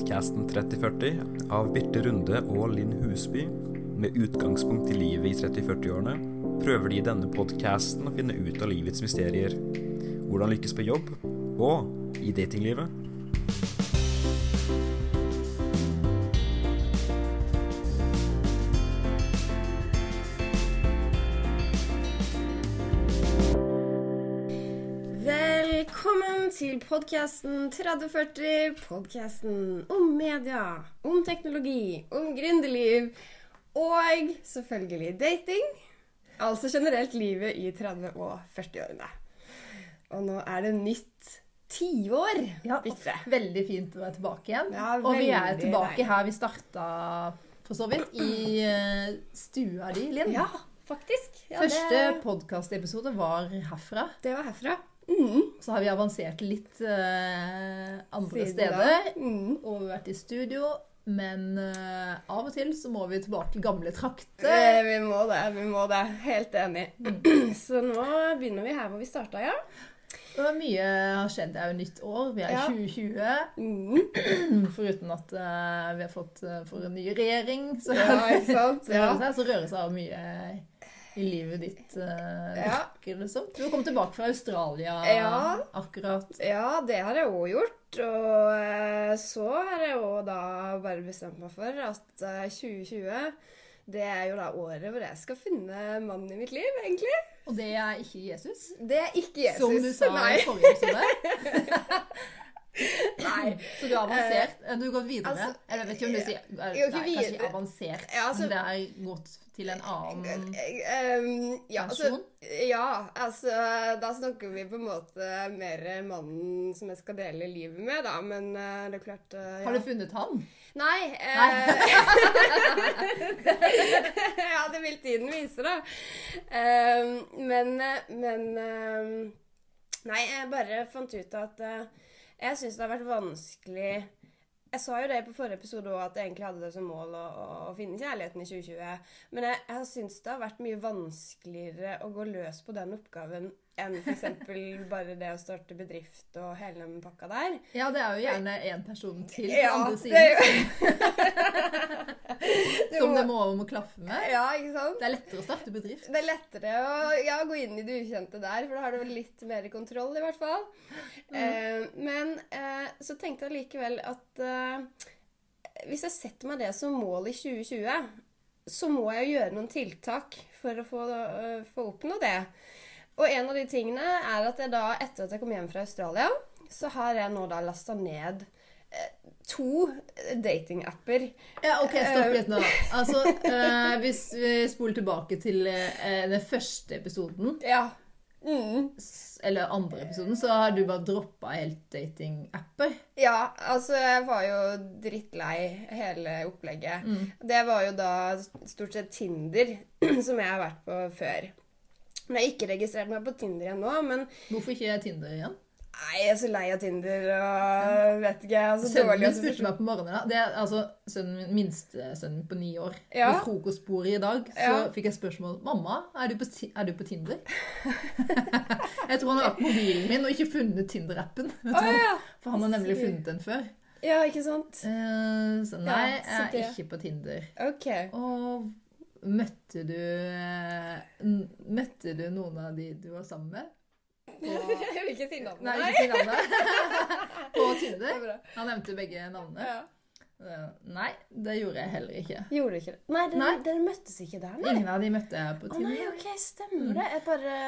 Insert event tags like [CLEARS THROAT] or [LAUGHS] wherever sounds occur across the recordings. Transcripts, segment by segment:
podkasten 3040 av Birte Runde og Linn Husby. Med utgangspunkt i livet i 30-40-årene prøver de i denne podkasten å finne ut av livets mysterier. Hvordan lykkes på jobb, og i datinglivet. Til podkasten 3040. Podkasten om media, om teknologi, om gründerliv og selvfølgelig dating. Altså generelt livet i 30- og 40-årene. Og nå er det nytt tiår. Ja, veldig fint å være tilbake igjen. Ja, og vi er tilbake her vi starta, for så vidt, i eh, stua di, Linn. Ja, faktisk. Ja, Første det, podkastepisode var herfra. det var herfra. Mm. Så har vi avansert litt eh, andre Siden steder. Mm. Og vi har vært i studio. Men eh, av og til så må vi tilbake til gamle trakter. Eh, Vi må det, vi må det. Helt enig. Mm. [CLEARS THROAT] Så nå begynner vi her hvor vi starta, ja. Og mye har skjedd. Det er jo nytt år. Vi er i Ja. 2020. Mm. Foruten at uh, vi har fått uh, for en ny regjering, så, Ja, sant? [LAUGHS] så, Ja. så rører det seg mye mye i livet ditt. Uh, Ja. virker det som. Du kom tilbake fra Australia Ja. akkurat. Ja, det har jeg òg gjort. Og eh, så har jeg òg da bare bestemt meg for at eh, 2020 det er jo da året hvor jeg skal finne mannen i mitt liv, egentlig. Og det er ikke Jesus. Det er ikke Jesus. Som du sa Nei. i forrige episode. [LAUGHS] Nei. Så du har avansert. Du har gått videre. altså, Eller jeg vet ikke om du sier Nei, kanskje avansert, Ja, altså- men det er gått til en annen ja, altså, ja, altså Da snakker vi på en måte mer mannen som jeg skal dele livet med, da. Men eh, det er klart ja. Har du funnet han? Nei. Eh, [LAUGHS] ja, det vil tiden vise, da. Eh, men eh, men eh, Nei, jeg bare fant ut at eh, jeg syns det har vært vanskelig Jeg sa jo det på forrige episode òg, at jeg egentlig hadde det som mål å, å, finne kjærligheten i 2020. Men jeg, jeg syns det har vært mye vanskeligere å gå løs på den oppgaven enn f.eks. bare det å starte bedrift og hele den pakka der. Ja, det er jo gjerne én person til på Ja, andre siden [LAUGHS] som, det må, må klaffe med. Ja, ikke sant? Det er lettere å starte bedrift. Det er lettere å ja, gå inn i det ukjente der, for da har du vel litt mer kontroll, i hvert fall. Eh, men eh, så tenkte jeg likevel at eh, hvis jeg setter meg det som mål i 2020, så må jeg jo gjøre noen tiltak for å få, uh, få oppnå det. Og en av de tingene er at jeg da, etter at jeg kom hjem fra Australia, så har jeg nå da lasta ned eh, to datingapper. Ja, ok, stopp litt nå. Altså, eh, hvis vi spoler tilbake til eh, den første episoden, Ja. Mm. eller andre episoden, så har du bare droppa helt datingapper. Ja, altså jeg var jo drittlei hele opplegget. Mm. Det var jo da stort sett Tinder, [CLEARS THROAT] som jeg har vært på før. Jeg har ikke registrert meg på Tinder ennå, men Hvorfor ikke Tinder igjen? nei, jeg er så lei av Tinder og vet ikke. Jeg er så Sønnen dårlig min spurte meg på morgenen. Det er altså sønnen min, minstesønnen på ni år. Ja. Ved frokostbordet i dag så Ja. fikk jeg spørsmål 'Mamma, er du på, er du på Tinder?' [LAUGHS] jeg tror han har vært på mobilen min og ikke funnet Tinder-appen. Oh. Ja. For han har nemlig funnet den før. ja, ikke sant? Uh, så nei, jeg er ikke på Tinder. Ok. Og møtte du eh, Møtte du noen av de du var sammen med? [LAUGHS] På, Jeg vil ikke si navnet. nei, ikke si navnet. [LAUGHS] på er Tinder? Han nevnte begge navnene. Ja. Eh, Nei, det gjorde jeg heller ikke. Gjorde ikke det? Nei, dere, Nei. dere møttes ikke der, nei? Ingen av de møtte jeg på Tinder. Å nei, ok, stemmer det. Jeg bare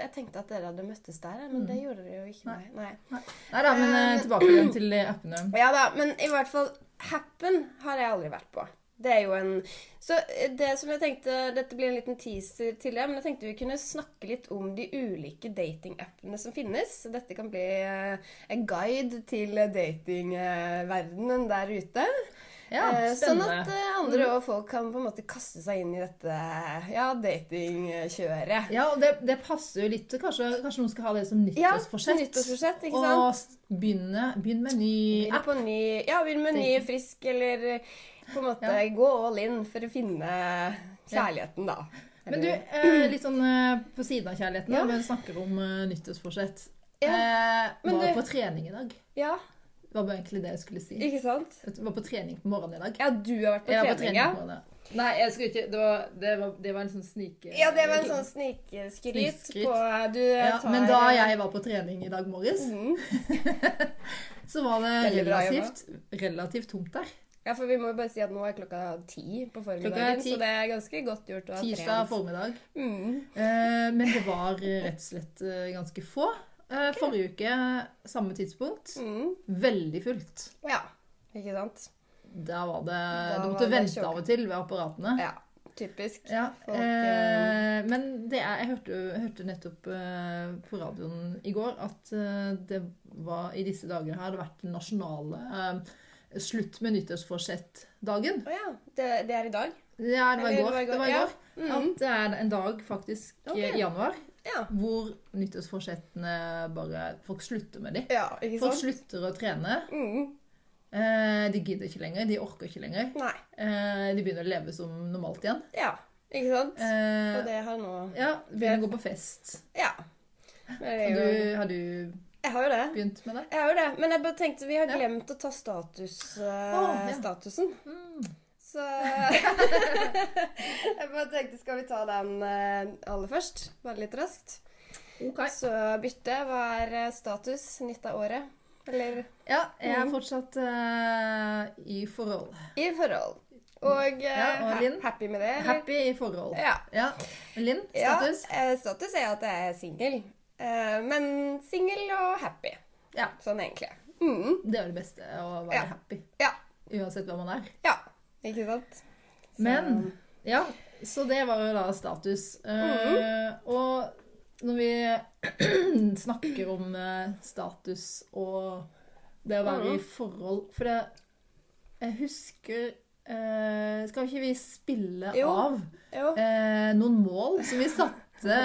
Jeg tenkte at dere hadde møttes der, men det gjorde dere jo ikke. Nei. nei. Nei da, men uh, tilbake til appene. Ja da, men i hvert fall Happen har jeg aldri vært på. Det er jo en Så det som jeg tenkte Dette blir en liten teaser til det, men jeg tenkte vi kunne snakke litt om de ulike datingappene som finnes. Så Dette kan bli eh, en guide til datingverdenen der ute. Ja, Eh, sånn at eh, andre og folk kan på en måte kaste seg inn i dette ja, datingkjøret. Ja, og det, det passer jo litt. Kanskje, kanskje noen skal ha det som Ja, nyttårsforsett. nyttårsforsett, ikke sant? Og begynne, begynn med ny app. ny, ja, begynne med ny, frisk, eller eh, på en måte Ja. gå all in for å finne kjærligheten, da. Men du, eh, litt sånn eh, på siden av kjærligheten, Ja. da, men snakker om eh, nyttårsforsett. Ja, Eh, men var du- på trening i dag. Ja, Det var bare egentlig det jeg skulle si. Ikke sant? Jeg var på trening på morgenen i dag. Ja, du har vært på Jeg var på trening, trening ja. Nei, jeg skulle ikke Det var, det var, det var en sånn snike... Ja, det var en sånn snikskryt på Du ja, tar Men da jeg var på trening i dag morges, Mhm. [LAUGHS] så var det relativt, relativt tomt der. Ja, for vi må jo bare si at nå er klokka ti på formiddagen, ti. så det er ganske godt gjort å ha Tirsdag trent. formiddag. Mm. Eh, men det var eh, rett og slett eh, ganske få. Eh, forrige uke, samme tidspunkt, Mm. veldig fullt. Ja, ikke sant? Da var det Da Du måtte vente av og til ved apparatene. Ja, typisk. Ja, Folk, eh, men det er, jeg hørte, hørte nettopp eh, på radioen i går at eh, det var i disse dager her det har vært nasjonale eh, slutt med nyttårsforsett-dagen. Å ja, det, det er i dag? Ja, det var i går. Det var i ja. går. Mhm. At det er en dag faktisk Ok. eh, i januar Ja. hvor nyttårsforsettene bare Folk slutter med de. ja, Folk slutter å trene. Mm. Eh, de gidder ikke lenger. De orker ikke lenger. Eh, de begynner å leve som normalt igjen. Ja, ikke sant? Eh, Og det har nå ja, begynner å gå på fest. Ja. Jo... du, har du Jeg har jo det. begynt med det? Jeg har jo det, men jeg bare tenkte vi har glemt å ta status, uh, oh, statusen. Mm. Så [LAUGHS] Jeg bare tenkte, skal vi ta den uh, aller først? Bare litt raskt. Okay. Så bytte, hva er eh, status nytt av året? Eller Ja, jeg er Mm. fortsatt uh, i forhold. i forhold. Og, Ja, og Linn? happy med det? eller? Happy i forhold. Ja. Ja. Linn, status? Ja, status er at jeg er singel. Eh, men singel og happy. Ja. Sånn egentlig. Mm. Det er det beste, å være Ja. happy. Ja. Uansett hva man er. Ja, ikke sant? Så- Men Ja, så det var jo da status. Eh, og når vi [CLEARS THROAT] snakker om eh, status og det å være i forhold For det Jeg husker uh, Skal ikke vi spille Jo. av Jo. Uh, noen mål som vi satte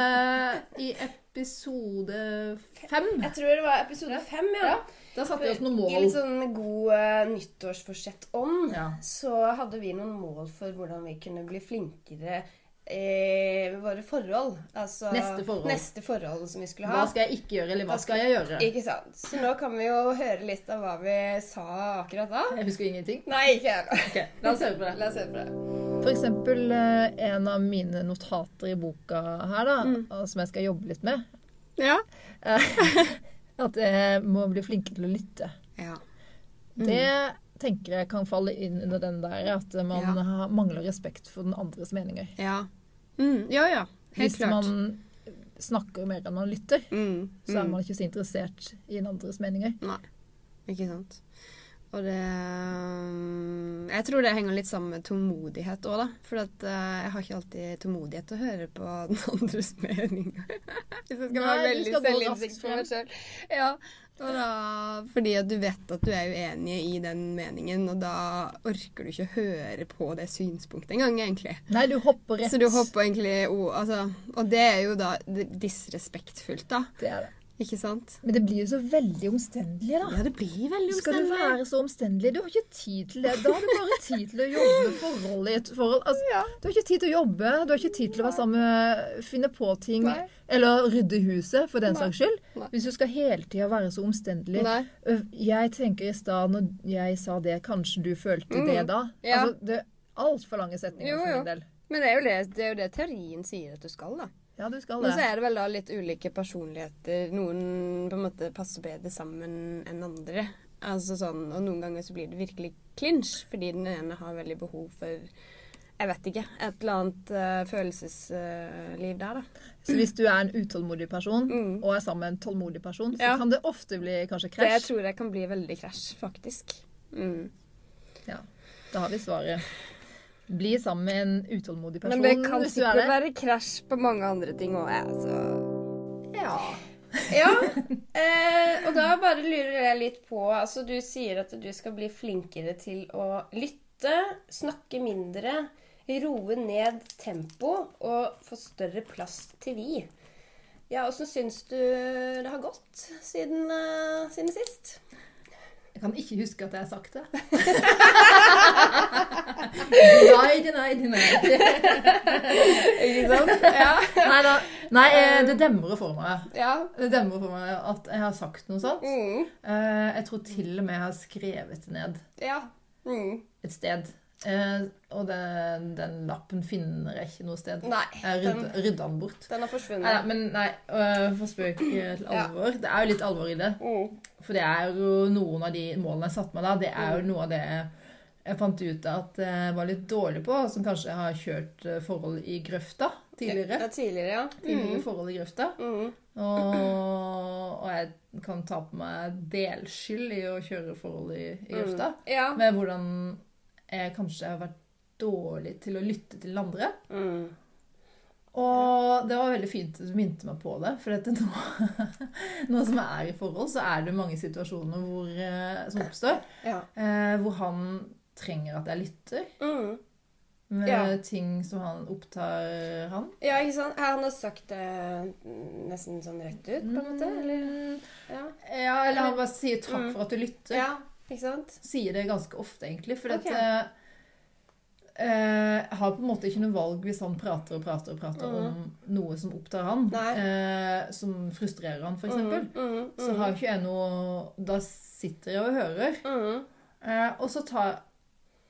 i episode fem? Jeg tror det var episode fem, ja. Ja, Da satte vi oss noen mål. I litt sånn god uh, nyttårsforsett-ånd Ja. så hadde vi noen mål for hvordan vi kunne bli flinkere i våre forhold. Altså Neste forhold. neste forhold som vi skulle ha. Hva skal jeg ikke gjøre, eller hva skal jeg gjøre? Ikke sant. Så nå kan vi jo høre litt av hva vi sa akkurat da. Jeg husker ingenting. Nei, ikke jeg. Ok, La oss høre på det. La oss høre på det. For eksempel eh, en av mine notater i boka her, da, Mm. som jeg skal jobbe litt med, Ja. [LAUGHS] at jeg må bli flinkere til å lytte. ja. Det tenker jeg kan falle inn under den der at man Ja. har- mangler respekt for den andres meninger. Ja. Mm, ja, ja. Helt Hvis klart. man snakker mer enn man lytter, Mm, så er mm. man ikke så interessert i den andres meninger. Nei, ikke sant. Og det mm, Jeg tror det henger litt sammen med tålmodighet òg, da. For at, eh, jeg har ikke alltid tålmodighet til å høre på [LAUGHS] den andres meninger. Hvis jeg skal være veldig for selvinnsikt på meg sjøl. Ja. Da, fordi at du vet at du er uenig i den meningen, og da orker du ikke å høre på det synspunktet engang, egentlig. Nei, du hopper rett. Så du hopper egentlig oh, altså, Og det er jo da disrespektfullt, da. Det er det. Ikke sant? Men det blir jo så veldig omstendelig, da. Ja, det blir veldig Skal du være så omstendelig? Du har ikke tid til det. Da har du bare tid til å jobbe med forhold i et forhold. Altså, Ja. Du har ikke tid til å jobbe, du har ikke tid til å være sammen med finne på ting, Nei. eller rydde huset, for den Nei. saks skyld. Nei. Hvis du skal hele tida være så omstendelig. Nei. Jeg tenker i stad, når jeg sa det, kanskje du følte det da. Mm. Ja. Altså, det er altfor lange setninger Jo, for min del. Men det er, det, det er jo det teorien sier at du skal, da. Ja, du skal Men så er det vel da litt ulike personligheter. Noen på en måte passer bedre sammen enn andre. Altså sånn, Og noen ganger så blir det virkelig clinch, fordi den ene har veldig behov for jeg vet ikke. Et eller annet uh, følelsesliv der, da. Så hvis du er en utålmodig person, Mm. og er sammen med en tålmodig person, så Ja. kan det ofte bli kanskje Det krasj. tror jeg kan bli veldig krasj, faktisk. Mm. Ja, da har vi svaret. Bli sammen med en utålmodig person Men det kan hvis er sikkert det. være krasj på mange andre ting òg, altså. Ja. [LAUGHS] Ja, eh, og da bare lurer jeg litt på Altså, du sier at du skal bli flinkere til å lytte, snakke mindre, roe ned tempo og få større plass til vi. Ja, åssen syns du det har gått siden, uh, siden sist? Kan ikke huske at jeg har sagt det. [LAUGHS] nei, nei, nei. [LAUGHS] Ikke sant? Ja. [LAUGHS] Nei da. Nei, eh, det demrer for meg. Ja. Det demrer for meg at jeg har sagt noe sånt. Mm. Eh, Jeg tror til og med jeg har skrevet det ned Ja. Mm. et sted. Eh, Og den, den lappen finner jeg ikke noe sted. Nei, Jeg har den, rydda rydda den bort. den har Nei, forsvunnet. men nei, øh, for spøk til Ja. Det er jo litt alvor i det. Mm. For det er jo noen av de målene jeg satte meg da, det er jo noe av det jeg fant ut at jeg var litt dårlig på, som kanskje har kjørt eh, forhold i grøfta tidligere. Ja, tidligere, ja. Tidligere Mm. forhold i grøfta. Mm. Og, og jeg kan ta på meg delskyld i å kjøre forhold i, i grøfta. Mm. Ja. Med hvordan jeg kanskje har vært dårlig til å lytte til andre. Mm. Og det var veldig fint at du minte meg på det. For dette nå, [LAUGHS] nå som jeg er i forhold, så er det mange situasjoner hvor, eh, som oppstår Ja. eh, hvor han trenger at jeg lytter. Mm. Med Ja. ting som han opptar han. ja, ikke sant? Han har sagt det nesten sånn rett ut, på en måte? Eller? Mm, Ja. Ja, eller han bare sier 'takk Mm. for at du lytter'. ja. Ikke sant? Sier det ganske ofte, egentlig. For okay. at eh, eh, jeg har på en måte ikke noe valg hvis han prater og prater og prater Mm. om noe som opptar han. Eh, som frustrerer han, f.eks. Mm, mm, mm. Så har ikke jeg noe Da sitter jeg og hører. mm. Eh, og, så tar,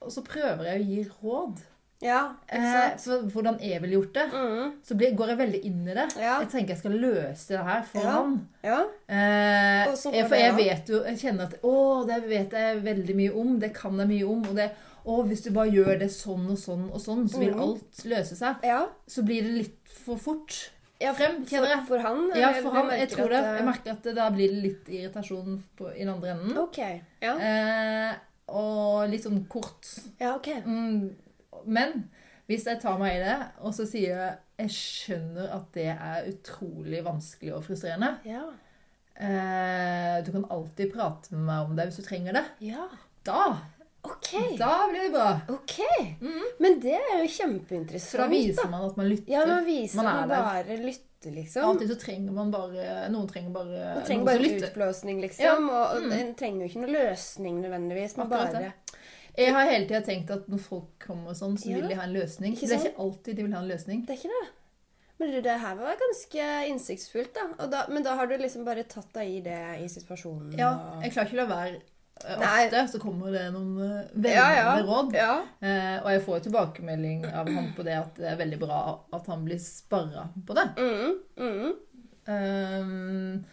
og så prøver jeg å gi råd. Ja, Eh, for hvordan jeg ville gjort det. Mm. Så blir, går jeg veldig inn i det. Ja. Jeg tenker jeg skal løse det her for Ja. han. Ja. Eh, jeg- for jeg vet jo Jeg kjenner at Å, det vet jeg veldig mye om. Det kan jeg mye om. Og det Å, hvis du bare gjør det sånn og sånn og sånn, så vil Mhm. alt løse seg. ja. Så blir det litt for fort. Frem, kjenner jeg. For, for han? Ja, for han. Jeg tror det. Jeg merker at det da blir litt irritasjon på, i den andre enden. Okay. Ja. Eh, og litt sånn kort. ja, ok. Mm, men hvis jeg tar meg i det, og så sier jeg jeg skjønner at det er utrolig vanskelig og frustrerende. Ja. Eh, du kan alltid prate med meg om det hvis du trenger det. Ja. Da, Okay. da blir det bra. OK. Mm. Men det er jo For kjempeinteressant. da viser man at man lytter. Ja, man viser Man at man der. bare lytter, liksom. Alltid så trenger man bare Noen trenger bare Man trenger bare utblåsning, liksom. Ja. Og, og Mm. en trenger jo ikke noen løsning nødvendigvis, Man Akkurat bare det. Jeg har hele tida tenkt at når folk kommer sånn, så vil de ha en løsning. Ikke det er ikke alltid de vil ha en løsning. Det er ikke det. Men det her var ganske innsiktsfullt, da. Og da. Men da har du liksom bare tatt deg i det i situasjonen. Ja, og... jeg klarer ikke å la være. Eh, Nei. Ofte så kommer det noen eh, veldig ja, ja. råd. Ja. Eh, og jeg får jo tilbakemelding av han på det at det er veldig bra at han blir sparra på det. Mm, mm, Ehm,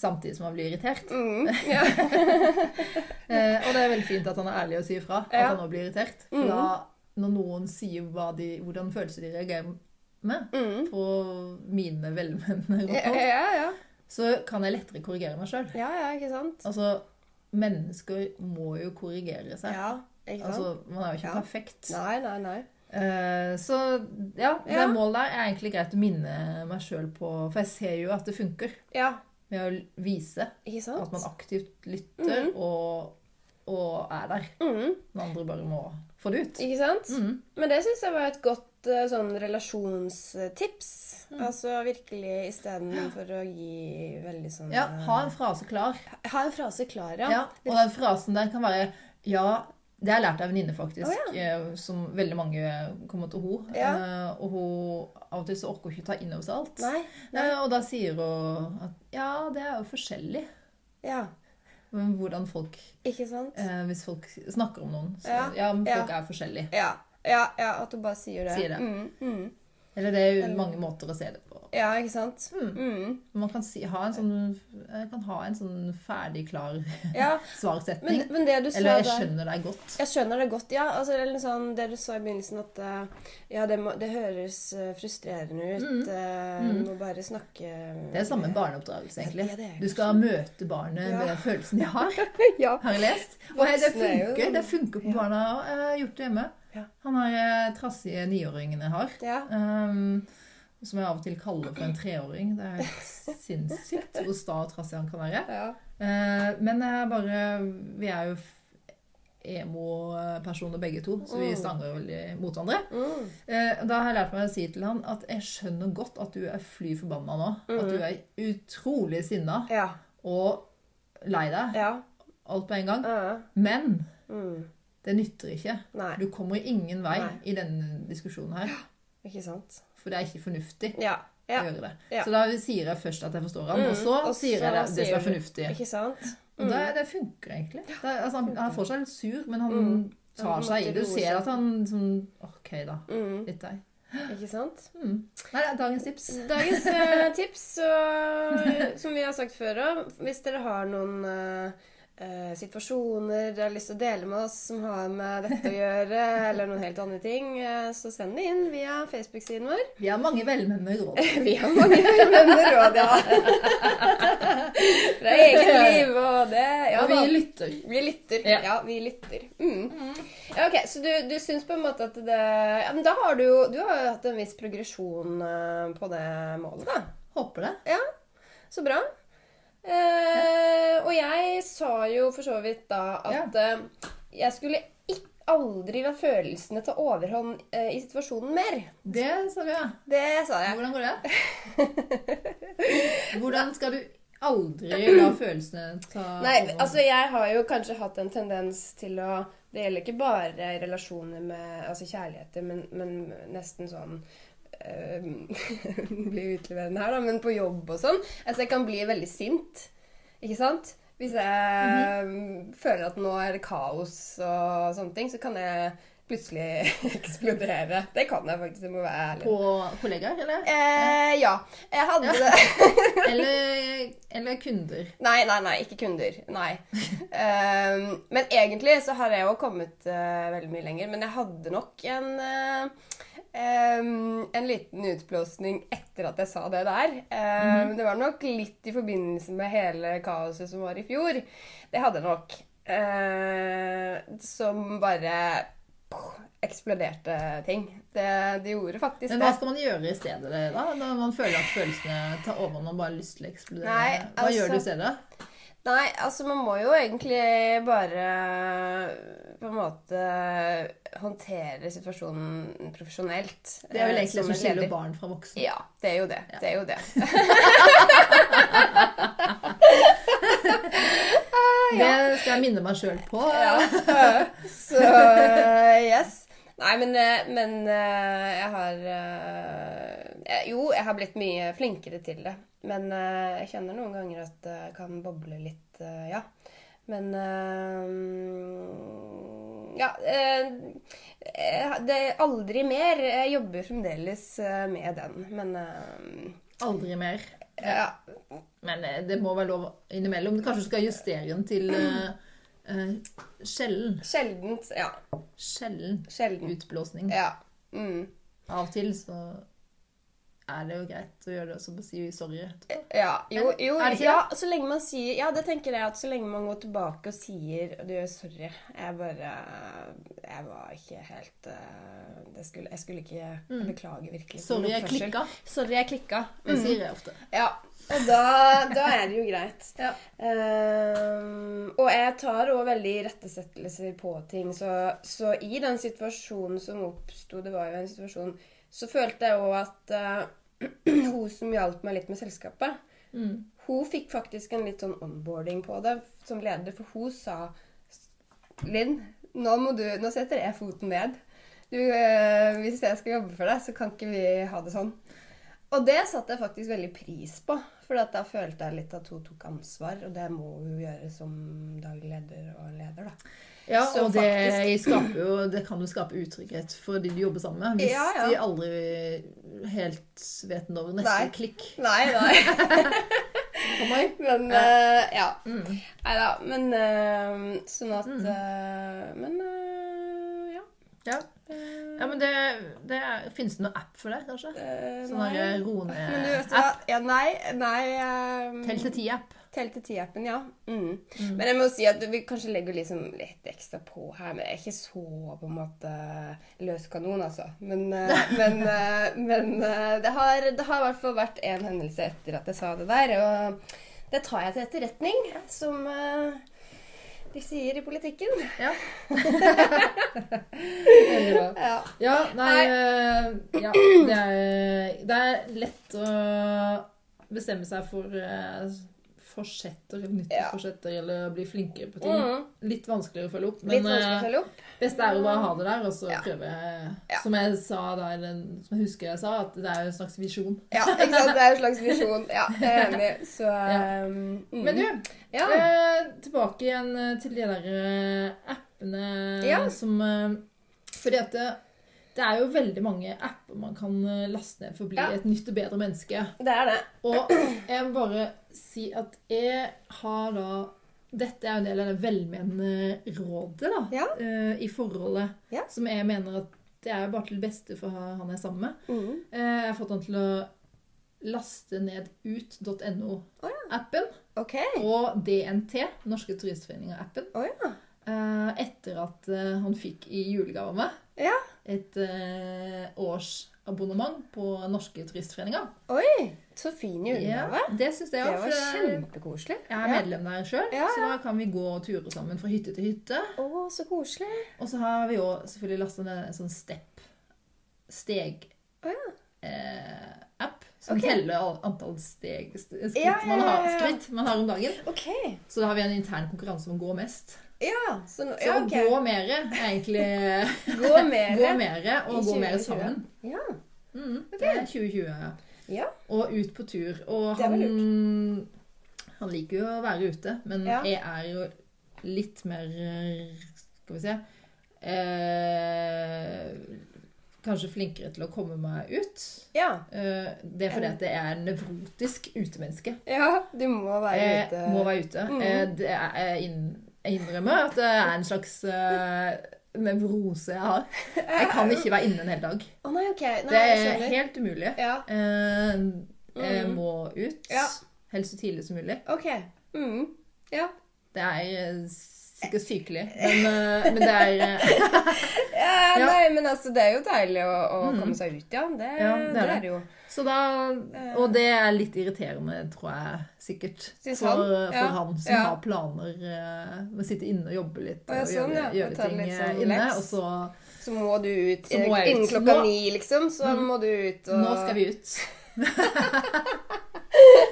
samtidig som han blir irritert. mm, [LAUGHS] ja. Eh, og det er veldig fint at han er ærlig og sier fra at Ja. han nå blir irritert. For da, når noen sier de, hvordan følelser de reagerer med Mm. på mine velmenende råd, ja, ja. så kan jeg lettere korrigere meg sjøl. Ja, ja, ikke sant? Altså, mennesker må jo korrigere seg. Ja, ikke sant? Altså, man er jo ikke perfekt. Nei, nei, nei. Uh, så ja, det Ja. målet der er egentlig greit å minne meg sjøl på, for jeg ser jo at det funker. Ja, Ved å vise at man aktivt lytter mm. og, og er der. Mm, Når andre bare må få det ut. ikke sant? Mm. Men det syns jeg var et godt eh, sånn relasjonstips. Mm. Altså virkelig istedenfor å gi veldig sånn Ja, eh, ha en frase klar. ha en frase klar, ja. Ja, og den frasen der kan være Ja, det har jeg lært av en venninne, faktisk, Oh, ja. som veldig mange kommer til henne. Ja. Uh, og hun av og til så orker hun ikke ta inn over seg alt. Nei. nei. Uh, og da sier hun at ja, det er jo forskjellig. Ja, Men hvordan folk ikke sant? Uh, Hvis folk snakker om noen, så Ja, ja, men folk ja. er forskjellige. Ja, ja, ja, at du bare sier det. Sier det. Mm, mm. Eller det er jo mange måter å se det på. Ja, ikke sant? Mm. Mm. Man kan, si, ha en sånn, kan ha en sånn ferdig, klar Ja, [LAUGHS] svarsetning. men, men det du sa Eller jeg der skjønner deg godt. Jeg skjønner det godt, ja. Altså, eller sånn, det du sa i begynnelsen, at eh, ja, det, må, det høres eh, frustrerende ut. Mm. eh, Mm. Må bare snakke Det er samme barneoppdragelse, egentlig. Ja, det det, Du skal møte barnet med den følelsen de har. [LAUGHS] Ja. Har jeg lest. Og det Voksne jo- funker. Det funker på barna. Jeg har gjort det hjemme. Ja. Han har eh, trassige niåringene har. ja. Um, som jeg av og til kaller for en treåring. Det er helt sinnssykt hvor sta og trassig han kan være. ja. Eh, men jeg bare Vi er jo emo-personer begge to, så vi Mm. stanger veldig mot hverandre. Mm. Eh, da har jeg lært meg å si til han at jeg skjønner godt at du er fly forbanna nå. At Mm. du er utrolig sinna Ja. og lei deg. Ja. Alt på en gang. ja. Men Mm. det nytter ikke. Nei, Du kommer ingen vei Nei. i denne diskusjonen her. ikke sant. For det er ikke fornuftig. Ja. Ja. å gjøre det. Ja. Så da sier jeg først at jeg forstår han, Mm, og så og sier jeg det, det som er fornuftig. Ikke sant? Og det, det funker egentlig. Det, er- altså, han, han får seg litt sur, men han Mm. tar seg i det. Du ser at han sånn OK, da. Mm. Litt deg. Ikke sant? Mm. Nei, er dagens tips. Dagens uh, [LAUGHS] tips, så, som vi har sagt før òg, hvis dere har noen eh, eh, situasjoner dere har lyst til å dele med oss som har med dette å gjøre, [LAUGHS] eller noen helt andre ting, eh, så send det inn via Facebook-siden vår. Vi har mange velmenende råd. [LAUGHS] Vi har mange velmenende råd, ja. [LAUGHS] Fra eget liv og det. Ja, og vi lytter. Vi lytter. Ja, Ja. vi lytter. Mm. Ja, ok, Så du, du syns på en måte at det ja, Men da har du jo Du har jo hatt en viss progresjon eh, på det målet, da. Håper det. Ja, så bra. Eh, og jeg sa jo for så vidt da at eh, jeg skulle aldri la følelsene ta overhånd eh, i situasjonen mer. Det sa du, ja. Det sa jeg. Hvordan går det? [LAUGHS] Hvordan skal du aldri la følelsene ta Nei, over? altså jeg har jo kanskje hatt en tendens til å Det gjelder ikke bare relasjoner med altså kjærligheter, men, men nesten sånn [LAUGHS] Blir utleverende her, da, men på jobb og sånn. Altså jeg kan bli veldig sint. Ikke sant? Hvis jeg Mhm. føler at nå er det kaos og sånne ting, så kan jeg plutselig [LAUGHS] eksplodere. Det kan jeg faktisk, jeg må være ærlig. På kollegaer, eller? Eh, ja. Jeg hadde Ja. [LAUGHS] Eller, eller kunder? Nei, nei, nei, ikke kunder. Nei. um, men egentlig så har jeg jo kommet uh, veldig mye lenger. Men jeg hadde nok en eh, em, en liten utblåsning etter at jeg sa det der. Ehm, Det var nok litt i forbindelse med hele kaoset som var i fjor. Det hadde nok. Uh, som bare poh, eksploderte ting. Det, det gjorde faktisk det. Men hva skal man gjøre i stedet da? Når man føler at følelsene tar over og man bare har lyst til å eksplodere? Nei, Hva altså- gjør du i stedet? Nei, altså man må jo egentlig bare på en måte håndtere situasjonen profesjonelt. Det er vel eh, egentlig det som skiller barn fra voksne. Ja, det er jo det. Det er jo det. [LAUGHS] Det skal jeg minne meg sjøl på. Ja. [LAUGHS] Så yes. Nei, men, eh, men eh, jeg har Jo, jeg har blitt mye flinkere til det. Men jeg kjenner noen ganger at det kan boble litt, ja. Men eh, Ja. eh, det er aldri mer. Jeg jobber fremdeles eh, med den, men eh, Aldri mer. ja. Men det må være lov innimellom. Kanskje du skal justere den til sjelden. Sjeldent. Ja. Sjelden Sjelden. utblåsning. Ja. Mm. Av og til så er det jo greit å gjøre det og så si sorry etterpå. Ja, jo, jo ja, så lenge man sier Ja, det tenker jeg at så lenge man går tilbake og sier Du, sorry, jeg bare Jeg var ikke helt eh, det skulle, Jeg skulle ikke Jeg beklager virkelig. Mm. Sorry, jeg klikka. Sorry, jeg klikka. Det Mm. sier jeg ofte. Ja. Og da, da er det jo greit. Ja. Um, og jeg tar òg veldig rettesettelser på ting. Så, så i den situasjonen som oppsto, det var jo en situasjon, så følte jeg òg at eh, [CLEARS THROAT] hun som hjalp meg litt med selskapet, Mm. hun fikk faktisk en litt sånn onboarding på det som leder, for hun sa Linn, nå, du, nå setter jeg foten ned. Du, eh, hvis jeg skal jobbe for deg, så kan ikke vi ha det sånn. Og det satte jeg faktisk veldig pris på, for da følte jeg litt at hun tok ansvar. Og det må hun gjøre som daglig leder og leder, da. Ja, Så og det, skaper jo, det kan jo skape utrygghet for de du jobber sammen med. Hvis Ja, ja. de aldri helt vet når neste Nei. klikk Nei, nei. [LAUGHS] Men Ja. eh, ja. Mm. Nei da. Men uh, sånn at Mm. uh, Men ja. Ja. ja, men det, det er, Finnes det noen app for det, kanskje? Sånn roe ned-app? Ja, nei, nei um, Tell til ti-app. Tell til ti-appen, ja. Mm. Mm. Men jeg må si at vi kanskje legger liksom litt ekstra på her. Men jeg er ikke så på en måte løs kanon, altså. Men, eh, [LAUGHS] men, eh, men eh, det, har, det har i hvert fall vært en hendelse etter at jeg sa det der. Og det tar jeg til etterretning, som de sier i politikken. Ja. [LAUGHS] Veldig bra. Ja. Ja, nei, ja, det, er, det er lett å bestemme seg for, eh, nyttårsforsetter ja. eller bli flinkere på ting. Mm. Litt vanskeligere å følge opp. Men eh, følge opp. best er å bare ha det der, og så Ja. prøve Ja. Som jeg sa da, eller som jeg husker jeg sa, at det er jo en slags visjon. Ja, ikke sant? Det er en slags visjon. Ja, jeg er enig. Så [LAUGHS] um, mm. Men du, ja. eh, tilbake igjen eh, til de der eh, appene som Fordi at det, det er jo veldig mange apper man kan laste ned for å bli Ja. et nytt og bedre menneske. Det er det. Og jeg må bare si at jeg har da Dette er jo en del av det velmenende rådet da, Ja. uh, i forholdet. Ja. Som jeg mener at det er jo bare til det beste for han jeg er sammen med. Mm. Uh, Jeg har fått han til å laste ned ut.no-appen. OK. Og DNT, Norske Turistforeninger-appen. Oh, ja. eh, Etter at han fikk i julegave av meg Ja. et eh, årsabonnement på Norske Turistforeninger. Oi, så fin julegave. det syns jeg Det òg. var kjempekoselig. Jeg er medlem der sjøl, Ja, så da kan vi gå og ture sammen fra hytte til hytte. Å, så koselig. Og så har vi òg selvfølgelig lasta ned en sånn step steg Å ja. eh, app som okay. teller antall steg, skritt, Ja, ja, Man har, ja, ja. skritt man har om dagen. Okay. Så da har vi en intern konkurranse om å gå mest. Ja, så, nå, ja, å så gå mere er egentlig [LAUGHS] Gå mer. Gå mere og gå mer sammen. Ja. Mm, Det er 2020. Ja. Og ut på tur. Og han, han liker jo å være ute, men Ja. jeg er jo litt mer Skal vi se eh, Kanskje flinkere til å komme meg ut. Ja. Eh, det er fordi at jeg er nevrotisk utemenneske. ja, du må være Jeg ute. må være ute. Mm. Eh, det er, jeg inn- jeg innrømmer at det er en slags eh, nevrose jeg har. [LAUGHS] Jeg kan ikke være inne en hel dag. Oh, nei, okay. Nei, Det er helt umulig. Ja. Eh, jeg Mhm. må ut. Ja. Helst så tidlig som mulig. OK. Mm. Ja. Det er eh, sikkert sykelig, men, eh, men det er eh, [LAUGHS] ja. Ja. Nei, men altså, det er jo deilig å, å mm. komme seg ut, ja. Det, Ja, det det er det jo. Så da Og det er litt irriterende, tror jeg sikkert. Syns For, han? for han som har planer eh, med å sitte inne og jobbe litt. og, og sånn, gjøre, gjøre ting eh, sånn inne. Leks. Og så Så må du ut må innen klokka ni, liksom. Så mm. må du ut og Nå skal vi ut. [LAUGHS]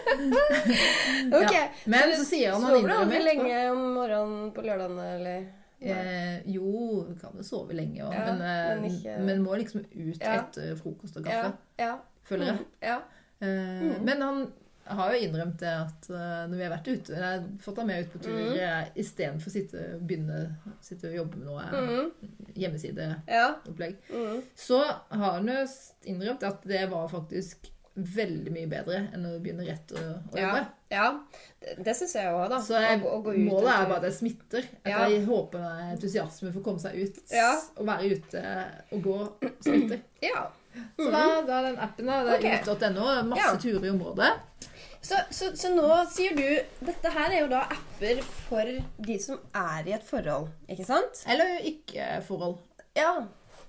[LAUGHS] OK. Ja. Men så sier han han Sover du innrømmer lenge om morgenen på lørdagene, eller? Eh, jo, vi kan jo sove lenge òg, Ja, men, eh, men ikke- men må liksom ut Ja. etter frokost og kaffe, ja. føler jeg. Mm, Ja. Eh, Mm. Men han har jo innrømt det at eh, når vi har vært ute har fått ham med ut på tur Mm. istedenfor å sitte, begynne, sitte og jobbe med noe Mm. hjemmesideopplegg. Mm. Så har han jo innrømt at det var faktisk veldig mye bedre enn å begynne rett å, å Ja. jobbe. ja. Det, det syns jeg òg, da. Så jeg, å, å målet er bare at jeg smitter. At Ja. jeg håper med entusiasme for å komme seg ut Ja. og være ute og gå smitter. Ja. Så da, da er den appen da, det er Ok. ut.no, masse Ja. turer i området. Så, så, så nå sier du Dette her er jo da apper for de som er i et forhold, ikke sant? Eller ikke forhold. Ja.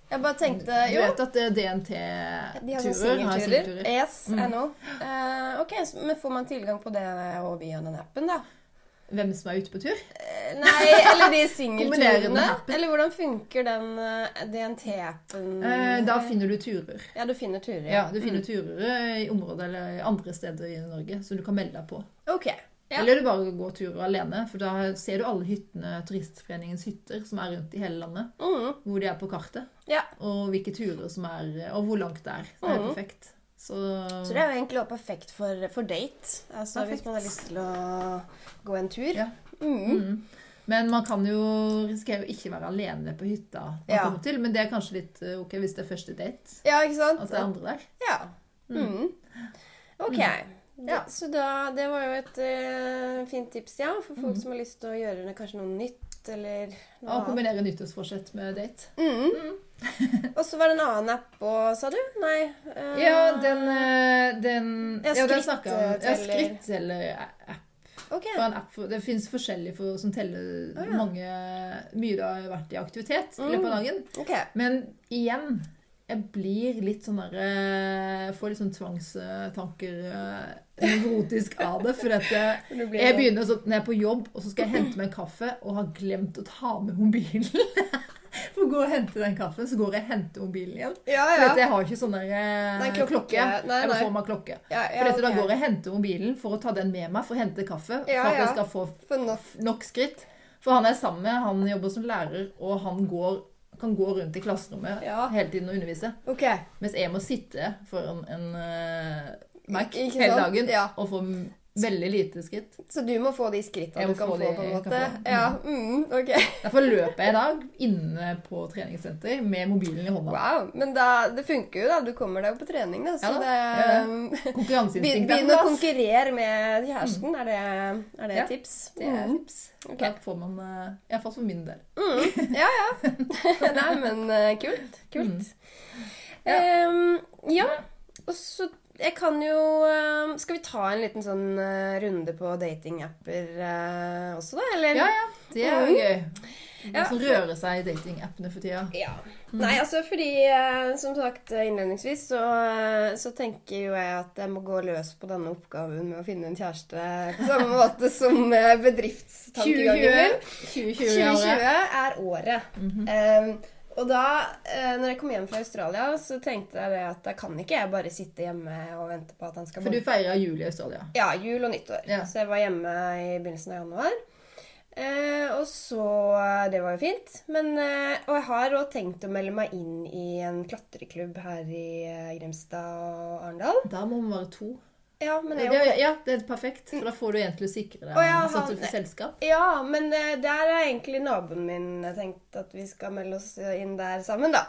Jeg bare tenkte Du Jo, vet at eh, DNT-turer har singelturer. Yes, Mm. I know. Eh, ok, Men får man tilgang på det og via den appen, da? Hvem som er ute på tur? Uh, Nei, eller de [LAUGHS] singelturene? Eller hvordan funker den uh, DNT-appen? Da finner du turer. Ja, du finner turer. Ja, ja du finner Mm. turer i området eller andre steder i Norge som du kan melde deg på. Ok. Ja. Eller du bare går turer alene, for da ser du alle hyttene, Turistforeningens hytter som er rundt i hele landet. Mm. Hvor de er på kartet. Ja. Og hvilke turer som er Og hvor langt det er. Det er Mhm. perfekt. Så, Så det er jo egentlig også perfekt for, for date. Altså Perfekt. Hvis man har lyst til å gå en tur. Ja. Mm. Mhm. Men man kan jo risikere å ikke være alene på hytta man Ja. kommer til. Men det er kanskje litt eh, ok hvis det er første date. Ja, ikke sant? At det er andre der. Ja. Mm. Ok. Ja. Så da, det var jo et uh, fint tips, ja, for folk mm. som har lyst til å gjøre det, kanskje noe nytt, eller noe Og kombinere nyttårsforsett med date. Mm. [LAUGHS] Og så var det en annen app òg, sa du? Nei? Uh, Ja, den, eh, den Ja, Ja, den skritt, snakka om Ja, skritt eller app. Okay. App det fins forskjellige for, som teller oh, ja. mange mye du har vært i aktivitet i løpet av dagen. Okay. Men igjen jeg blir litt sånn der eh, Får litt sånn tvangstanker eh, nevrotisk av det. For at jeg, [LAUGHS] jeg sånn- begynner sånn når jeg er på jobb, og så skal jeg hente meg en kaffe og har glemt å ta med mobilen. [LAUGHS] For å gå og hente den kaffen, så går jeg og henter mobilen igjen. Ja, For ja. dette, jeg har ikke sånn eh, Nei, klokke. klokke. Nei, Jeg må klokke. ja, ja, For dette, Da går jeg og henter mobilen for å ta den med meg for å hente kaffe. For at jeg skal få nok skritt. For han er sammen med, han jobber som lærer, og han går, kan gå rundt i klasserommet Ja. hele tiden og undervise. Okay. Mens jeg må sitte foran en uh, Mac hele dagen Ja. og få veldig lite skritt. Så du må få de skrittene du kan få de på en måte? få. Mm. Ja. Mm, OK. Derfor løper jeg i dag inne på treningssenter med mobilen i hånda. Wow. Men da, det funker jo, da. Du kommer deg jo på trening, da. Så Ja det ja. Konkurranseinstinktet Begynn å konkurrere med kjæresten. Er det, er det Ja, tips? Det er Mm. tips. Okay. Da får man eh, Iallfall for min del. Mm. Ja, ja. [LAUGHS] Nei, men eh, kult. Kult. Mm. Ja. ja. Og så jeg kan jo eh, Skal vi ta en liten sånn eh, runde på datingapper eh, også, da? Eller? Ja, ja. Det er jo Mm. gøy. Hva som rører seg i datingappene for tida. Ja. Nei, altså fordi Som sagt innledningsvis så, så tenker jo jeg at jeg må gå løs på denne oppgaven med å finne en kjæreste på samme [LAUGHS] måte som bedriftstankegangen min. 2020 er 2020 året. er året. Mhm. Em, og da eh, når jeg kom hjem fra Australia, så tenkte jeg at da kan ikke jeg bare sitte hjemme og vente på at han skal For du feira jul i Australia. Ja, jul og nyttår. Ja. Så jeg var hjemme i begynnelsen av januar. Eh, og så Det var jo fint. Men, eh, og jeg har òg tenkt å melde meg inn i en klatreklubb her i eh, Grimstad og Arendal. Da må man være to. Ja, men Det, er- ja, det er perfekt, for da får du en til å sikre deg ja, sånn at du får selskap. ja, men eh, der er egentlig naboen min tenkt at vi skal melde oss inn der sammen, da.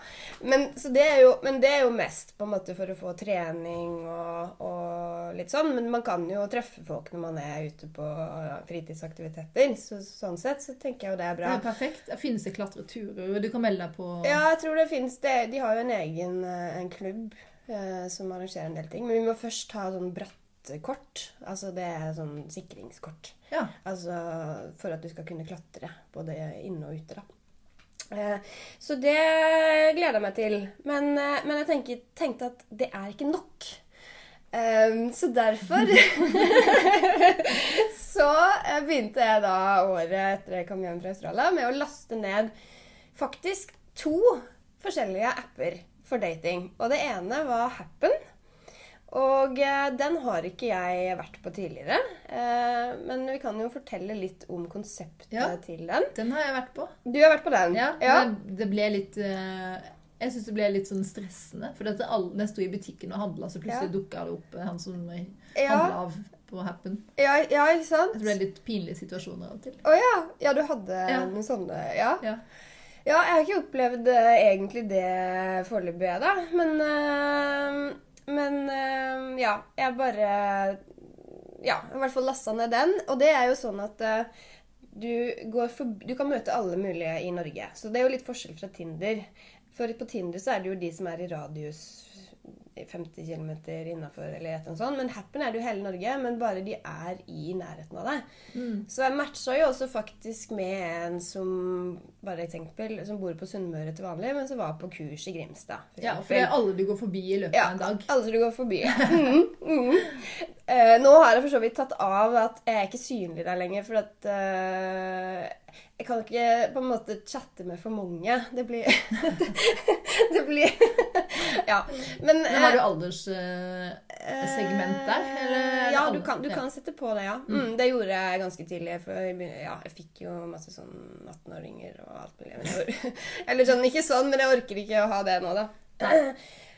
Men, så det jo, men det er jo mest på en måte for å få trening og, og litt sånn. Men man kan jo treffe folk når man er ute på eh, fritidsaktiviteter. Så, sånn sett så tenker jeg jo det er Det bra. er perfekt. Det finnes det klatreturer, du kan melde deg på Ja, jeg tror det finnes det. De har jo en egen eh, en klubb eh, som arrangerer en del ting. Men vi må først ha sånn brattkort. Altså det er sånn sikringskort. Ja. Altså for at du skal kunne klatre både inne og ute, da. Eh, Så det gleder jeg meg til. Men, eh, men jeg tenker, tenkte at det er ikke nok. Um, Så derfor [LAUGHS] [LAUGHS] Så eh, begynte jeg da året etter jeg kom hjem fra Australia, med å laste ned faktisk to forskjellige apper for dating. Og det ene var Happen. Og eh, den har ikke jeg vært på tidligere. Eh, men vi kan jo fortelle litt om konseptet Ja. til den. Den har jeg vært på. Du har vært på den? Ja, ja. Det, ble litt eh, Jeg syns det ble litt sånn stressende. For dette, jeg sto i butikken og handla, så plutselig Ja. dukka det opp han som handla av på Happen. ja, ja, ikke sant? Det ble litt pinlige situasjoner av og til. Å ja. Ja, du hadde Ja. noen sånne Ja. Ja. Ja, jeg har ikke opplevd egentlig det foreløpig, jeg, da. Men, eh, men eh, ja, jeg bare Ja, i hvert fall lasta ned den. Og det er jo sånn at eh, du, forbi, du kan møte alle mulige i Norge. Så det er jo litt forskjell fra Tinder. For på Tinder så er det jo de som er i radius 50 km innafor, eller et eller annet sånt. Men Happen er det jo hele Norge, men bare de er i nærheten av deg. Mm. Så jeg matcha jo også faktisk med en som bare eksempel, som bor på Sunnmøre til vanlig, men som var på kurs i Grimstad. for ja, for det er alle du går forbi i løpet Ja, av en dag. alle du går forbi. [LAUGHS] Mm, mm. Uh, nå har jeg for så vidt tatt av at jeg er ikke synlig der lenger, for at eh, jeg kan ikke på en måte chatte med for mange. Det blir [LAUGHS] Det blir Ja. Men, Men har du eh, alderssegment der? Eller er ja, du kan, du kan sette på det, ja. Mm, det gjorde jeg ganske tidlig. For ja, jeg fikk jo masse sånn 18-åringer og alt mulig. [LAUGHS] Eller sånn, ikke sånn, men jeg orker ikke å ha det nå, da. Nei.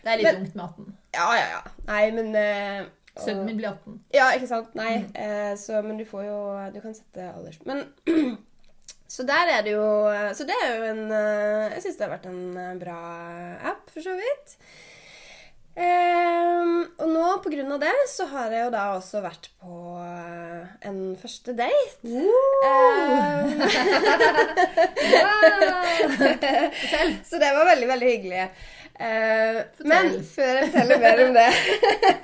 Det er litt Men- ungt med 18. Ja, ja, ja. Nei, men uh, Sønnen min blir 18. Ja, ikke sant? Nei. Mm. Uh, så, men du får jo Du kan sette alders... Men [CLEARS THROAT] Så der er det jo Så det er jo en eh, Jeg syns det har vært en eh, bra app, for så vidt. Um, og nå, på grunn av det, så har jeg jo da også vært på eh, en første date. Ehm, Um, [LAUGHS] så det var veldig, veldig hyggelig. Uh, men før jeg forteller mer om det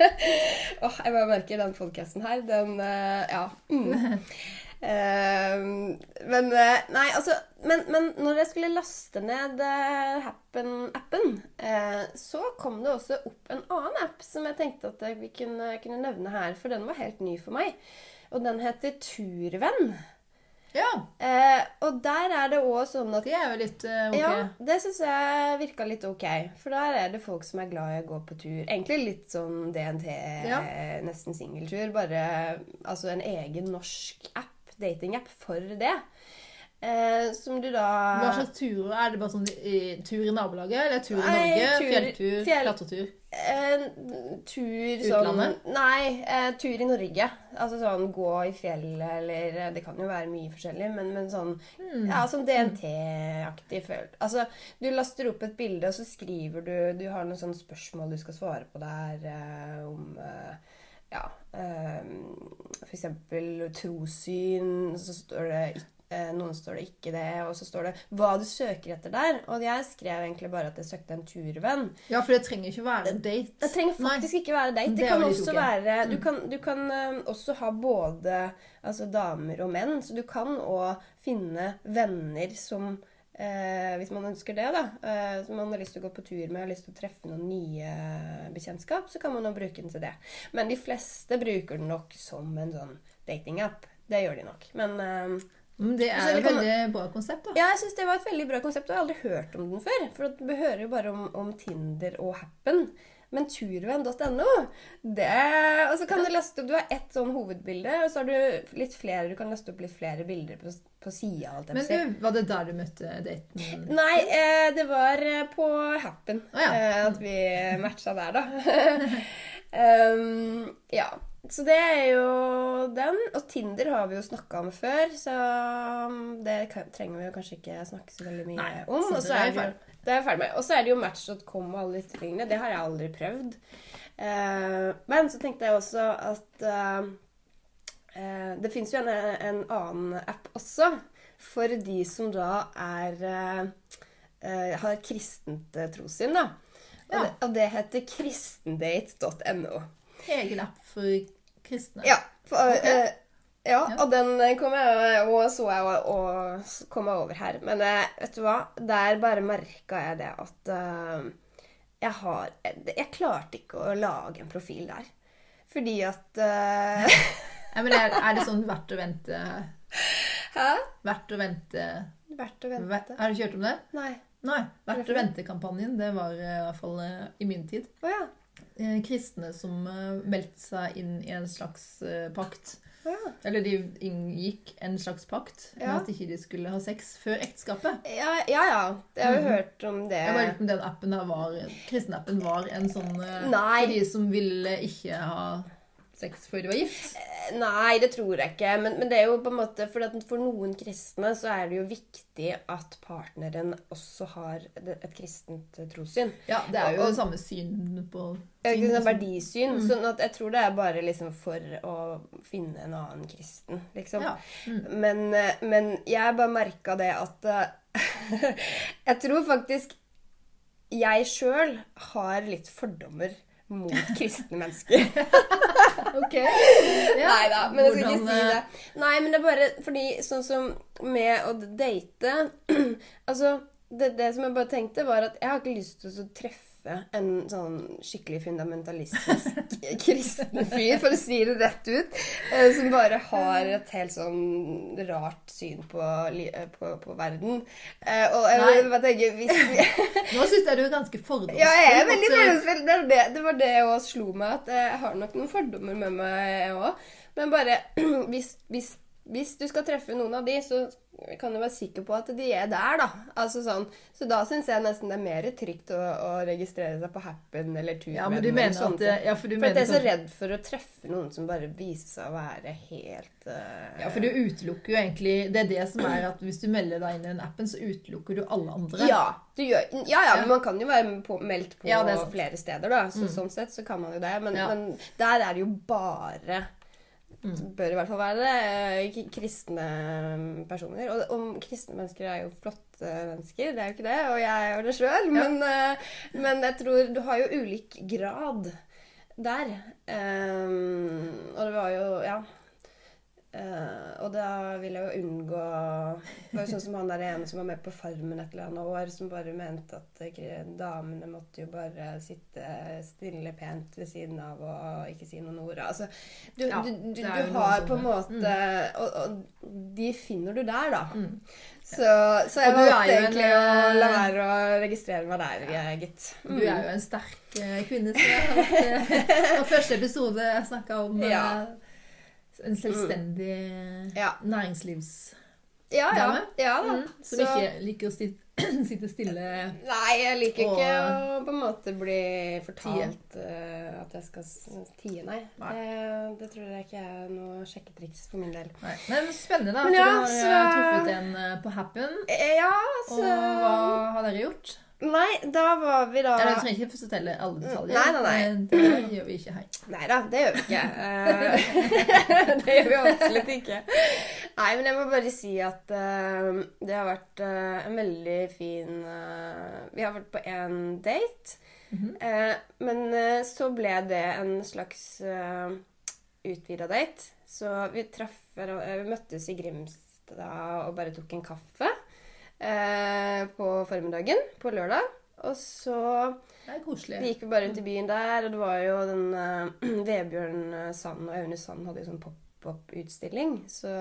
[LAUGHS] Åh, Jeg bare merker den podkasten her, den uh, Ja. Mm. Eh, men eh, Nei, altså men, men når jeg skulle laste ned eh, Happen-appen, eh, så kom det også opp en annen app som jeg tenkte at vi kunne, kunne nevne her, for den var helt ny for meg. Og den heter Turvenn. Ja, Eh, og der er det òg sånn at det er jo litt uh, ok. Ja, det syns jeg virka litt ok. For der er det folk som er glad i å gå på tur. Egentlig litt sånn DNT, Ja. nesten singeltur. Bare altså en egen norsk app, datingapp, for det. Eh, som du da Hva slags turer? Er det bare sånn i, tur i nabolaget, eller tur i Norge? tur- fjelltur? fjell- Klatretur? Eh, tur sånn Utlandet? Nei, eh, tur i Norge. Altså sånn gå i fjellet eller eh, Det kan jo være mye forskjellig, men, men sånn mm. Ja, sånn DNT-aktig føl... Altså, du laster opp et bilde, og så skriver du Du har noen sånne spørsmål du skal svare på der eh, om eh, ja, eh, for eksempel trossyn, så står det ikke eh, noen står det ikke det, og så står det hva du søker etter der. Og jeg skrev egentlig bare at jeg søkte en turvenn. Ja, for det trenger ikke være en date. Det trenger Nei. faktisk ikke være date. Det Det kan også. Mm. være Du kan, du kan eh, også ha både altså, damer og menn, så du kan òg finne venner som eh, hvis man ønsker det, da. Eh, som man har lyst til å gå på tur med, har lyst til å treffe noen nye bekjentskap, så kan man jo bruke den til det. Men de fleste bruker den nok som en sånn datingapp. Det gjør de nok. Men eh, det er et veldig bra konsept, da. ja, jeg syns det var et veldig bra konsept, og jeg har aldri hørt om den før. For du hører jo bare om, om Tinder og Happen. Men turvenn.no, det Og så kan du laste opp Du har ett sånn hovedbilde, og så har du litt flere Du kan laste opp litt flere bilder på, på sida. Men du, var det der du møtte daten? Nei, eh, det var eh, på Happen ah, ja. eh, at vi [LAUGHS] matcha der, da. um, [LAUGHS] ja. Så det er jo den. Og Tinder har vi jo snakka om før, så um, det trenger vi jo kanskje ikke snakke så veldig mye Nei, om. Og så er det jo det er jeg ferdig med. Og så er det jo Match.com og alle disse tingene. Det har jeg aldri prøvd. Uh, men så tenkte jeg også at uh, uh, det fins jo en, en annen app også for de som da er har kristent trossyn, da. Og, Ja. det, og det heter kristendate.no. Egen app for kristne? Ja. For, Ok. Ja, Ja. og den kom jeg og så jeg og, og kom jeg over her. Men eh, vet du hva? Der bare merka jeg det at uh, jeg har Jeg klarte ikke å lage en profil der. Fordi at uh, [LAUGHS] Ja, men er, er det sånn verdt å vente Hæ? Verdt å vente Verdt å vente. Har du kjørt om det? Nei. Nei. Verdt å vente-kampanjen, det var i hvert fall i min tid. Oh, ja. Kristne som meldte seg inn i en slags pakt. Ja. Eller de inngikk en slags pakt med Ja. at ikke de skulle ha sex før ekteskapet. Ja, ja. ja. Jeg har jo mm. hørt om det. Jeg bare lurte på om den appen der var Kristenappen var en sånn eh, Nei. for de som ville ikke ha sex før du var gift. Nei, det tror jeg ikke. Men, men det er jo på en måte For, at for noen kristne så er det jo viktig at partneren også har et kristent trossyn. Ja, det er jo Og- samme syn på sant, liksom. verdisyn. Mm. Sånn at jeg tror det er bare liksom for å finne en annen kristen, liksom. Ja. Mm. Men, eh, men jeg bare merka det at eh, [LAUGHS] Jeg tror faktisk jeg sjøl har litt fordommer mot kristne mennesker. [LAUGHS] Ok. [LAUGHS] Nei da, men jeg skal ikke si eh, det. Nei, men det er bare fordi sånn som med å date [CLEARS THROAT] Altså, det, det som jeg bare tenkte, var at jeg har ikke lyst til å treffe en sånn skikkelig fundamentalistisk [LAUGHS] kristen fyr, for å si det rett ut, eh, som bare har et helt sånn rart syn på, eh, på, på verden. Eh, Og jeg bare tenker hvis vi, [LAUGHS] Nå syns jeg du er ganske fordomsfull. ja, jeg er veldig fordomsfull. Det, det, det var det jeg slo meg, at jeg har nok noen fordommer med meg òg. Men bare [CLEARS THROAT] hvis, hvis, hvis du skal treffe noen av de, så kan du være sikker på at de er der, da. Altså sånn. Så da syns jeg nesten det er mer trygt å, å registrere seg på Happen eller Turvenn. Ja, men du mener at. Ja, for du For at jeg er så sånn- redd for å treffe noen som bare viser seg å være helt uh... Ja, for du utelukker jo egentlig Det er det som er at hvis du melder deg inn i den appen, så utelukker du alle andre. Ja, du gjør, ja, ja, Ja. men man kan jo være på, meldt på er flere steder, da. Så, Mm. Sånn sett så kan man jo det. Men, men der er det jo bare Mm. Bør i hvert fall være det. eh, Kristne personer. Og, og kristne mennesker er jo flotte mennesker, det er jo ikke det. Og jeg er det sjøl. Ja. Men, eh, men jeg tror du har jo ulik grad der. Um, og det var jo Ja. Eh, og da vil jeg jo unngå Det var jo sånn som han der ene som var med på Farmen et eller annet år, som bare mente at damene måtte jo bare sitte stille pent ved siden av og ikke si noen ord. Altså, du, Ja, du, du, du har på en måte måte og, og de finner du der, da. Mm. Så, så jeg valgte jo en, egentlig å la eh, være å registrere meg der, ja. gitt. Du er jo en sterk eh, kvinne. Så jeg har [LAUGHS] og første episode jeg snakka om Ja. En selvstendig Ja. næringslivsdame Ja, ja. ja mm, som Så- ikke liker å [CLEARS THROAT] sitte stille. Nei, jeg liker Og- ikke å på en måte bli fortalt uh, at jeg skal tie, nei. Nei. Det, det tror jeg ikke er noe sjekketriks for min del. Nei. Men spennende da, at ja, du har eh, så- truffet en eh, på Happen. Ja, så... Og hva har dere gjort? Nei, da var vi da Eller, trenger ikke fortelle alle detaljer. Nei, nei, nei. Men Det gjør vi ikke her. Nei da, det gjør vi ikke. [LAUGHS] Eh, [LAUGHS] det gjør vi absolutt ikke. Nei, men jeg må bare si at uh, det har vært uh, en veldig fin uh, Vi har vært på én date. Mhm. Eh, men så ble det en slags uh, utvida date. Så vi traff Vi møttes i Grimstad og bare tok en kaffe eh, på formiddagen på lørdag. Og så Det gikk vi bare rundt i byen der, og det var jo den uh, [CLEARS THROAT] Vebjørn Sand og Aune Sand hadde jo sånn pop-up-utstilling. Så,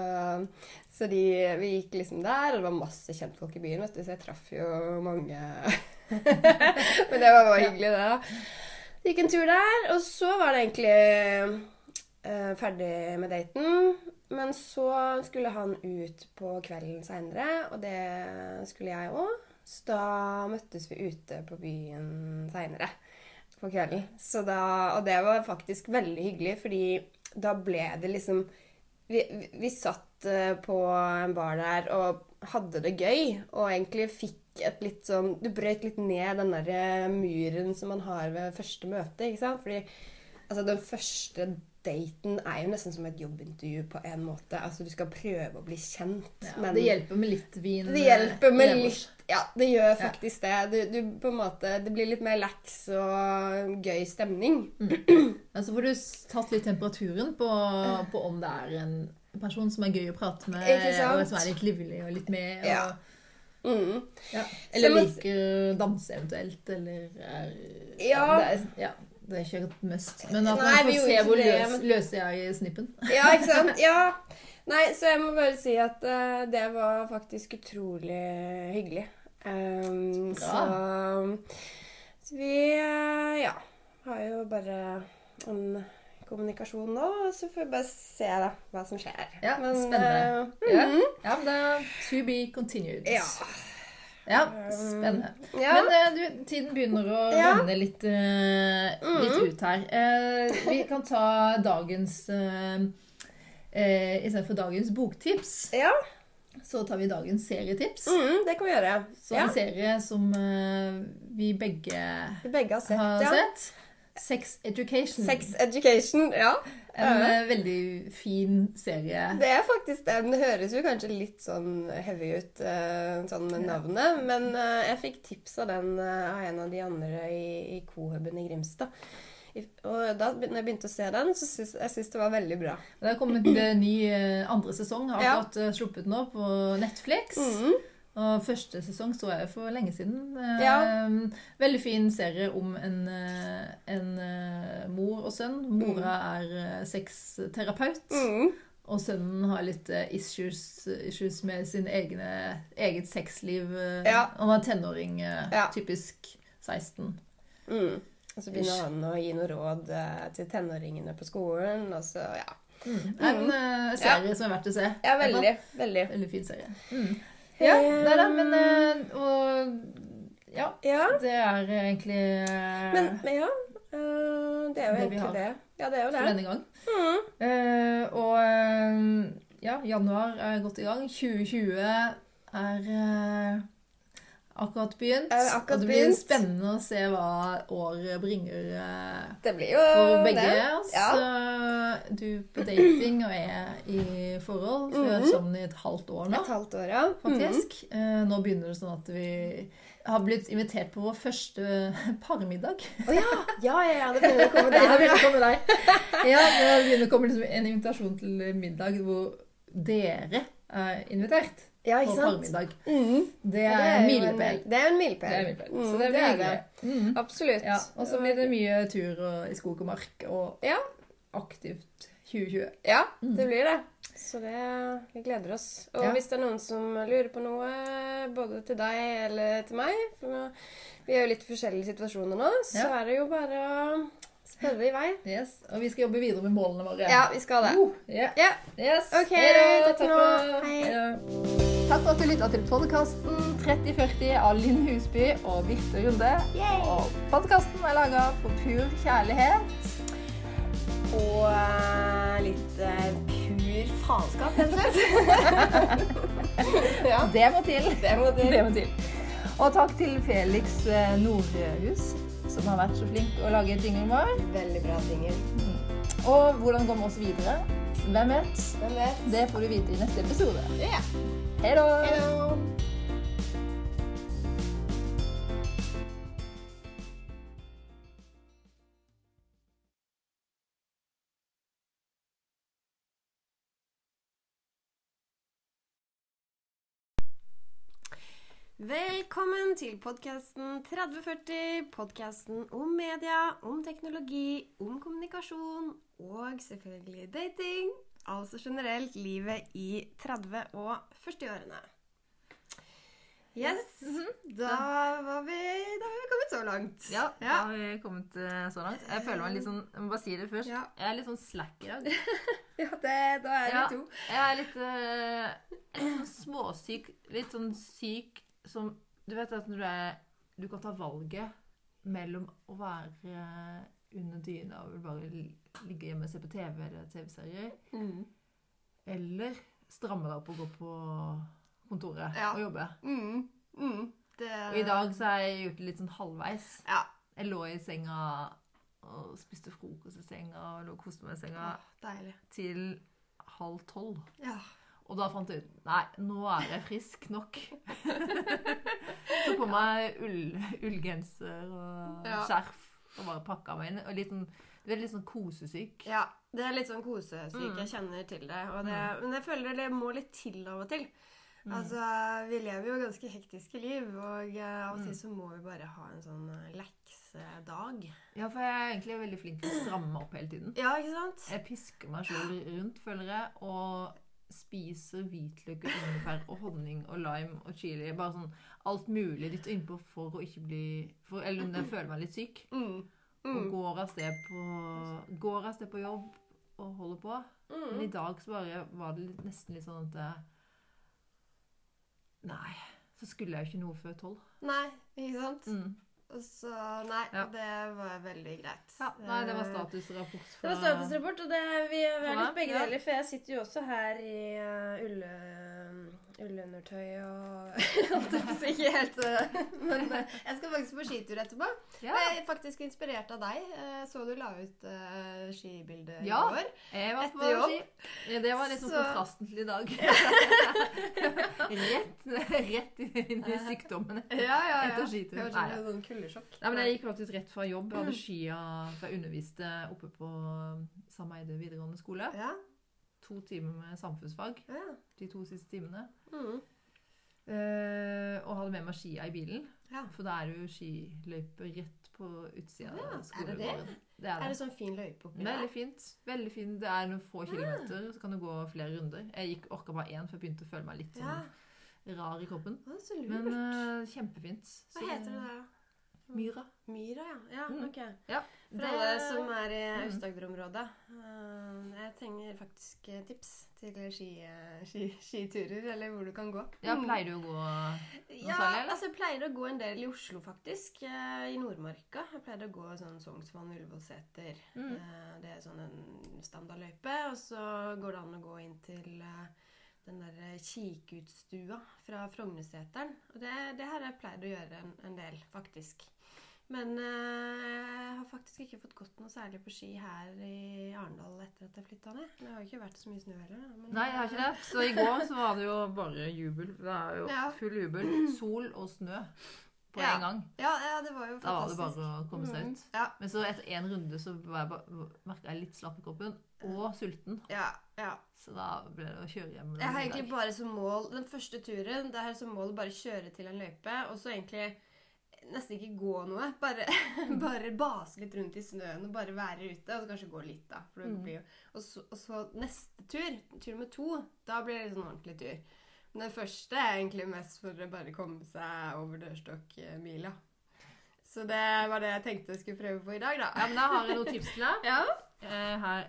så de, vi gikk liksom der, og det var masse kjentfolk i byen, vet du, så jeg traff jo mange [LAUGHS] Men det var bare hyggelig, det. Gikk en tur der, og så var det egentlig eh, ferdig med daten. Men så skulle han ut på kvelden seinere, og det skulle jeg òg. Så da møttes vi ute på byen seinere på kvelden. Da, og det var faktisk veldig hyggelig, fordi da ble det liksom Vi, vi, satt eh, på en bar der og hadde det gøy, og egentlig fikk et litt sånn Du brøt litt ned den der muren som man har ved første møte, ikke sant? Fordi altså, den første daten er jo nesten som et jobbintervju på en måte. Altså, du skal prøve å bli kjent, Ja, men det hjelper med litt vin. det hjelper med eh, litt Ja, det gjør faktisk det. Du, du, på en måte, det blir litt mer lax og gøy stemning. Ja, så får du tatt litt temperaturen på, på om det er en person som er gøy å prate med, Ikke sant? og som er litt livlig og litt med. Og, Ja. Mm. ja. Eller man- liker danse eventuelt, eller er Ja. er, ja. Det er ikke et must. Men at Nei, man får se hvor det, løs, men- løs jeg i snippen. Ja, ikke [LAUGHS] sant? Ja. Nei, så jeg må bare si at uh, det var faktisk utrolig hyggelig. Um, så, så vi uh, ja, har jo bare en kommunikasjon nå, og så får vi bare se da, hva som skjer. Ja, Men, spennende. eh, Ja, mhm. ja men det er to be continued. Ja. Ja, spennende. Ja. Men eh, du, tiden begynner å Ja. renne litt, eh, litt ut her. Uh, vi kan ta dagens uh, uh, Istedenfor dagens boktips, ja. så tar vi dagens serietips. Mm, det kan vi gjøre. Så en serie som vi begge Vi begge har sett, har sett. Sex Education. Sex Education, ja. En Ja. eh, veldig fin serie. Det er faktisk det. Den høres jo kanskje litt sånn heavy ut, uh, sånn med Ja. navnet. Men uh, jeg fikk tips av den av en av de andre i, i Cohuben i Grimstad. I- Og da når jeg begynte å se den, så syns jeg synes det var veldig bra. Det har kommet en ny andre sesong. Har Ja. akkurat eh, sluppet nå på Netflix. Mhm. Og første sesong så jeg for lenge siden. Eh, Ja. Veldig fin serie om en, eh, en eh, mor og sønn. Mora er eh, sexterapeut, Mm. og sønnen har litt issues, issues med sin egne, eget sexliv. Ja. Han er tenåring, Ja. typisk 16. Mm. Og så begynner han å gi noe råd til tenåringene på skolen, og så ja. Mm. En eh, serie som er verdt å se. Ja, veldig. Veldig. Veldig fin serie. Mm. Ja, det er det. Men eh, Og ja, Ja. det er egentlig eh, Men, men ja. eh, det er jo Det egentlig det. Ja, det er jo for denne gang. Mm. Uh, og eh, ja, januar er godt i gang. 2020 er eh, akkurat begynt. Er akkurat og det blir begynt. spennende å se hva året bringer eh, Det blir jo for begge det. oss. Ja. Du på dating og jeg i forhold. Så vi har vært Mhm. sammen i et halvt år nå, Et halvt år, ja. Mhm. faktisk. Eh, nå begynner det sånn at vi har blitt invitert på vår første [LAUGHS] parmiddag. Å ja! Ja, ja, ja, det begynner å komme [LAUGHS] Ja, det begynner å komme deg. Ja, det begynner å komme liksom en invitasjon til middag hvor dere er invitert Ja, på ikke sant? parmiddag. Mhm. Det er en- milepæl. Det er en milepæl. Mm, Så det blir er hyggelig. Mm. Absolutt. Ja, og så blir det mye tur og, i skog og mark og Ja. aktivt 2020. Ja, det blir det. Så det, vi gleder oss. Og Ja. hvis det er noen som lurer på noe, både til deg eller til meg For vi er jo litt forskjellige situasjoner nå, så er det jo bare å spørre i vei. Yes, Og vi skal jobbe videre med målene våre. Ja, vi skal det. Uh, yeah. Ja. Yes. Ok, Hei da, takk for. Hei. Takk for at du lytta til podkasten 3040 av Linn Husby og Birte Runde. Yay. Og podkasten er laga for pur kjærlighet. Og eh, litt uh, pur faenskap, rett [LAUGHS] [LAUGHS] ja, Det må til. det må til. Det må til. Og takk til Felix eh, Nordhus, som har vært så flink å lage jinglen vår. Veldig bra singel. Og hvordan går vi oss videre? Hvem vet? Hvem vet? Det får du vite i neste episode. Ja. Hei da! Velkommen til podkasten 3040. Podkasten om media, om teknologi, om kommunikasjon og selvfølgelig dating. Altså generelt livet i 30- og 40-årene. Yes. Da var vi, da var vi kommet så langt. Ja, da har vi kommet eh, så langt. Jeg føler meg litt sånn Jeg må bare si det først. Ja. Jeg er litt sånn slack i dag. [LAUGHS] Ja, det, da er vi Ja. to. Jeg er litt, er litt sånn småsyk. Litt sånn syk som Du vet at når du er Du kan ta valget mellom å være under dyna og bare ligge hjemme og se på TV eller TV-serier, Mm. eller stramme deg opp og gå på kontoret Ja. og jobbe. Mm. Mm. Det, Og i dag så er jeg gjort det litt sånn halvveis. Ja. Jeg lå i senga og spiste frokost i senga og lå og koste meg i senga Åh, til halv tolv. Ja. Og da fant jeg ut Nei, nå er jeg frisk nok. [LAUGHS] Tok på meg ull, ullgenser og Ja. skjerf og bare pakka meg inn. Og litt sånn, du er litt sånn kosesyk. ja. Det er litt sånn kosesyk. Jeg kjenner til det. Og det Men jeg føler det må litt til av og til. Altså, Vi lever jo ganske hektiske liv, og eh, av og til så må vi bare ha en sånn eh, leksedag. Ja, for jeg er egentlig veldig flink til å stramme opp hele tiden. Ja, ikke sant? Jeg pisker meg sjøl rundt, føler jeg, og spiser hvitløk og ingefær og honning og lime og chili. Bare sånn alt mulig litt innpå for å ikke bli for, Eller om jeg føler meg litt syk. Mm. Og Mm. går av sted på, går av sted på jobb og holder på. Mm. Men i dag så bare var det litt, nesten litt sånn at jeg, Nei, så skulle jeg jo ikke noe før tolv. Nei, ikke sant? Mm. Så Nei, Ja. det var veldig greit. Ja, nei, det var statusrapport. statusrapport Det var statusrapport, og det, vi, vi er litt begge deler. For jeg sitter jo også her i uh, ulle, ullundertøy og [LAUGHS] alt det på ikke helt uh, Men uh, jeg skal faktisk på skitur etterpå. Ja, Jeg er faktisk inspirert av deg. Uh, så du la ut uh, skibilde i Ja. går. jeg var på jobb. ski. Ja, det var liksom Så- kontrasten til i dag. [LAUGHS] rett, rett inn i sykdommen Ja, ja, ja. etter skitur. Det var Nei, sånn, ja. sånn kuldesjokk. Nei, men Jeg gikk faktisk rett fra jobb. Jeg hadde skia, for jeg underviste oppe på Sameide videregående skole. Ja, To timer med samfunnsfag ja. de to siste timene. Mm. Eh, og hadde med meg skia i bilen. ja. For da er det jo skiløype rett på utsida Ja, av er det skolegården. Det er Er det. det sånn fin løype oppi Veldig fint. Veldig fint. Det er noen få kilometer, så kan du gå flere runder. Jeg gikk orka bare én, for jeg begynte å føle meg litt sånn rar i kroppen. Så. Men uh, kjempefint. Hva heter det da? Myra. Myra, ja. Ja, Mm. ok. Ja. For alle som er i Mm. Aust-Agder-området. eh, jeg trenger faktisk eh, tips til ski, eh, ski, skiturer, eller hvor du kan gå. Ja, Mm. pleier du å gå noe Ja, særlig, eller? altså jeg pleier å gå en del i Oslo, faktisk. I Nordmarka. Jeg pleier å gå sånn Sognsvann, Ullevålseter. Mm. Det er sånn en standardløype. Og så går det an å gå inn til den der kikutstua kikkutstua fra Frognerseteren. Og det, det har jeg pleid å gjøre en, en del, faktisk. Men eh, jeg har faktisk ikke fått gått noe særlig på ski her i Arendal etter at jeg flytta ned. Det har jo ikke vært så mye snø heller. men- Nei, jeg har ikke det. Så i går så var det jo bare jubel. Det er jo full jubel. Sol og snø på Ja. en gang. Ja, ja, det var jo fantastisk. Da var det bare å komme seg ut. Mm, Ja, Men så etter én runde så merka jeg litt slapp i kroppen, og sulten. ja, ja. Så da ble det å kjøre hjem. Jeg har egentlig bare som mål Den første turen, det er som mål å bare kjøre til en løype, og så egentlig nesten ikke gå noe. Bare, [LAUGHS] bare base litt rundt i snøen og bare være ute. Og så kanskje gå litt, da. Mm. blir jo, og, så, og så neste tur, tur med to, da blir det sånn ordentlig tur. Men den første er egentlig mest for å bare komme seg over dørstokkmila. Så det var det jeg tenkte jeg skulle prøve på i dag, da. Ja, men Da har jeg noen tips til deg. [LAUGHS] Ja. Eh, Her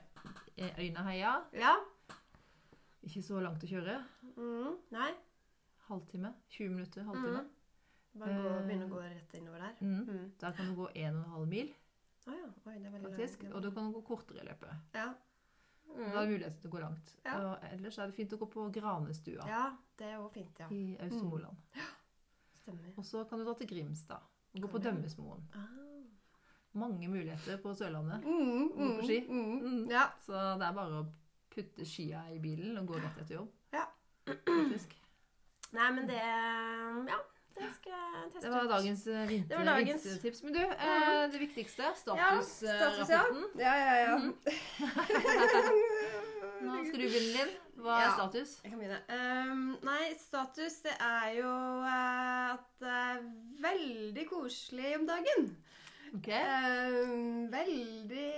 er Øyneheia. ja. Ikke så langt å kjøre. Mm, nei. Halvtime. 20 minutter. Halvtime. Bare gå, Eh. begynne å gå rett innover der. Mm. Mm. Der kan du gå 1,5 mil, Ah, ja. Oi, det er veldig faktisk. langt. Og du kan gå kortere i løpet. Ja. Da er du mulighet til å gå langt. Ja. Og ellers er det fint å gå på Granestua ja, det er også fint, ja. i Austemoland. Stemmer. Og så kan du dra til Grimstad og gå på Kan du? Dømmesmoen. Ah. Mange muligheter på Sørlandet. Mm, Gå på ski. Mm, Mm. Ja. Så det er bare å putte skia i bilen og gå rett etter jobb. Ja. Faktisk. Nei, men det Ja, det skal jeg teste var ut. eh, Det var dagens. vintertips. Men du, eh, det viktigste, Ja, status, ja. statusrapporten. Ja, ja, ja. Mhm. [LAUGHS] Nå skal du begynne Linn. Hva er Ja. status? Jeg kan begynne. Um, nei, status det er jo eh, at det er veldig koselig om dagen. Ok. Um, veldig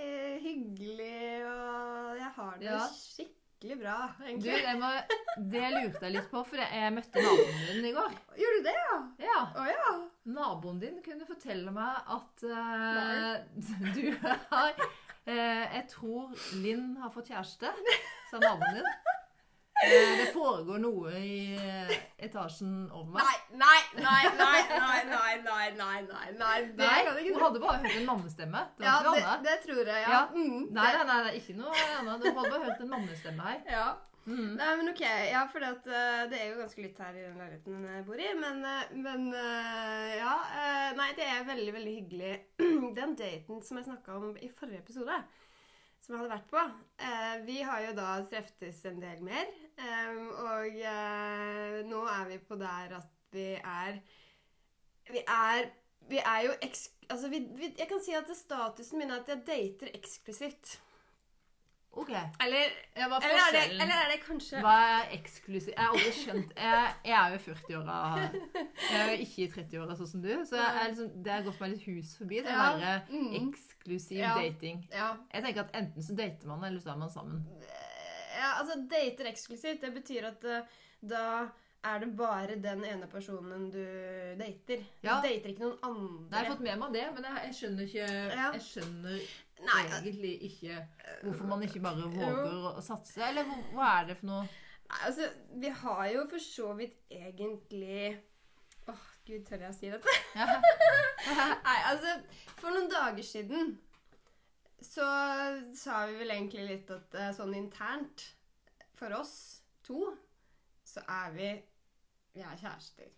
hyggelig, og jeg har det Ja. skikkelig bra, Du, egentlig. jeg må, det lurte jeg litt på, for jeg møtte naboen din i går. Gjorde du det, ja? Ja, Å ja. Naboen din kunne fortelle meg at eh, [LAUGHS] du har eh, Jeg tror Linn har fått kjæreste, sa naboen din. Eh, det foregår noe i eh, etasjen over meg. Nei, nei, nei, nei, nei, nei, nei, nei, nei, nei, nei. det hun hadde bare hørt en mannestemme. Det var Ja, ikke det, det tror jeg, ja. Ja. Mm, Nei, det- nei, nei, det er ikke noe annet. Du hadde bare hørt en mannestemme her. Ja. Mm. Nei, men ok. Ja, for det er jo ganske lytt her i den leiligheten jeg bor i. Men, eh, men eh, ja. eh, Nei, det er veldig, veldig hyggelig. [CLEARS THROAT] Den daten som jeg snakka om i forrige episode, som jeg hadde vært på eh, Vi har jo da treftes en del mer. Eh, og uh, nå er vi på der at vi er Vi er, vi er jo eks... Altså, vi, vi, jeg kan si at statusen min er at jeg dater eksklusivt. OK. Eller, Ja, hva er eller, er det, eller er det kanskje Hva er eksklusiv? Jeg har aldri skjønt Jeg, jeg er jo i 40-åra. Jeg er jo ikke i 30-åra sånn som du, så jeg er liksom, det har gått meg litt hus forbi, det Ja. derre Mm. eksklusiv Ja. dating. Ja. Jeg tenker at enten så dater man, eller så er man sammen. Ja, altså dater eksklusivt, det betyr at uh, da er det bare den ene personen du dater. Du Ja. dater ikke noen andre. Nei, jeg har fått med meg det, men jeg, jeg skjønner ikke Ja. Jeg skjønner Nei, egentlig ikke hvorfor man ikke bare våger å, å satse. Eller hva, hva er det for noe Nei, altså, vi har jo for så vidt egentlig Åh, gud, tør jeg å si dette? [LAUGHS] Nei, altså, for noen dager siden så sa vi vel egentlig litt at eh, sånn internt for oss to, så er vi Vi er kjærester.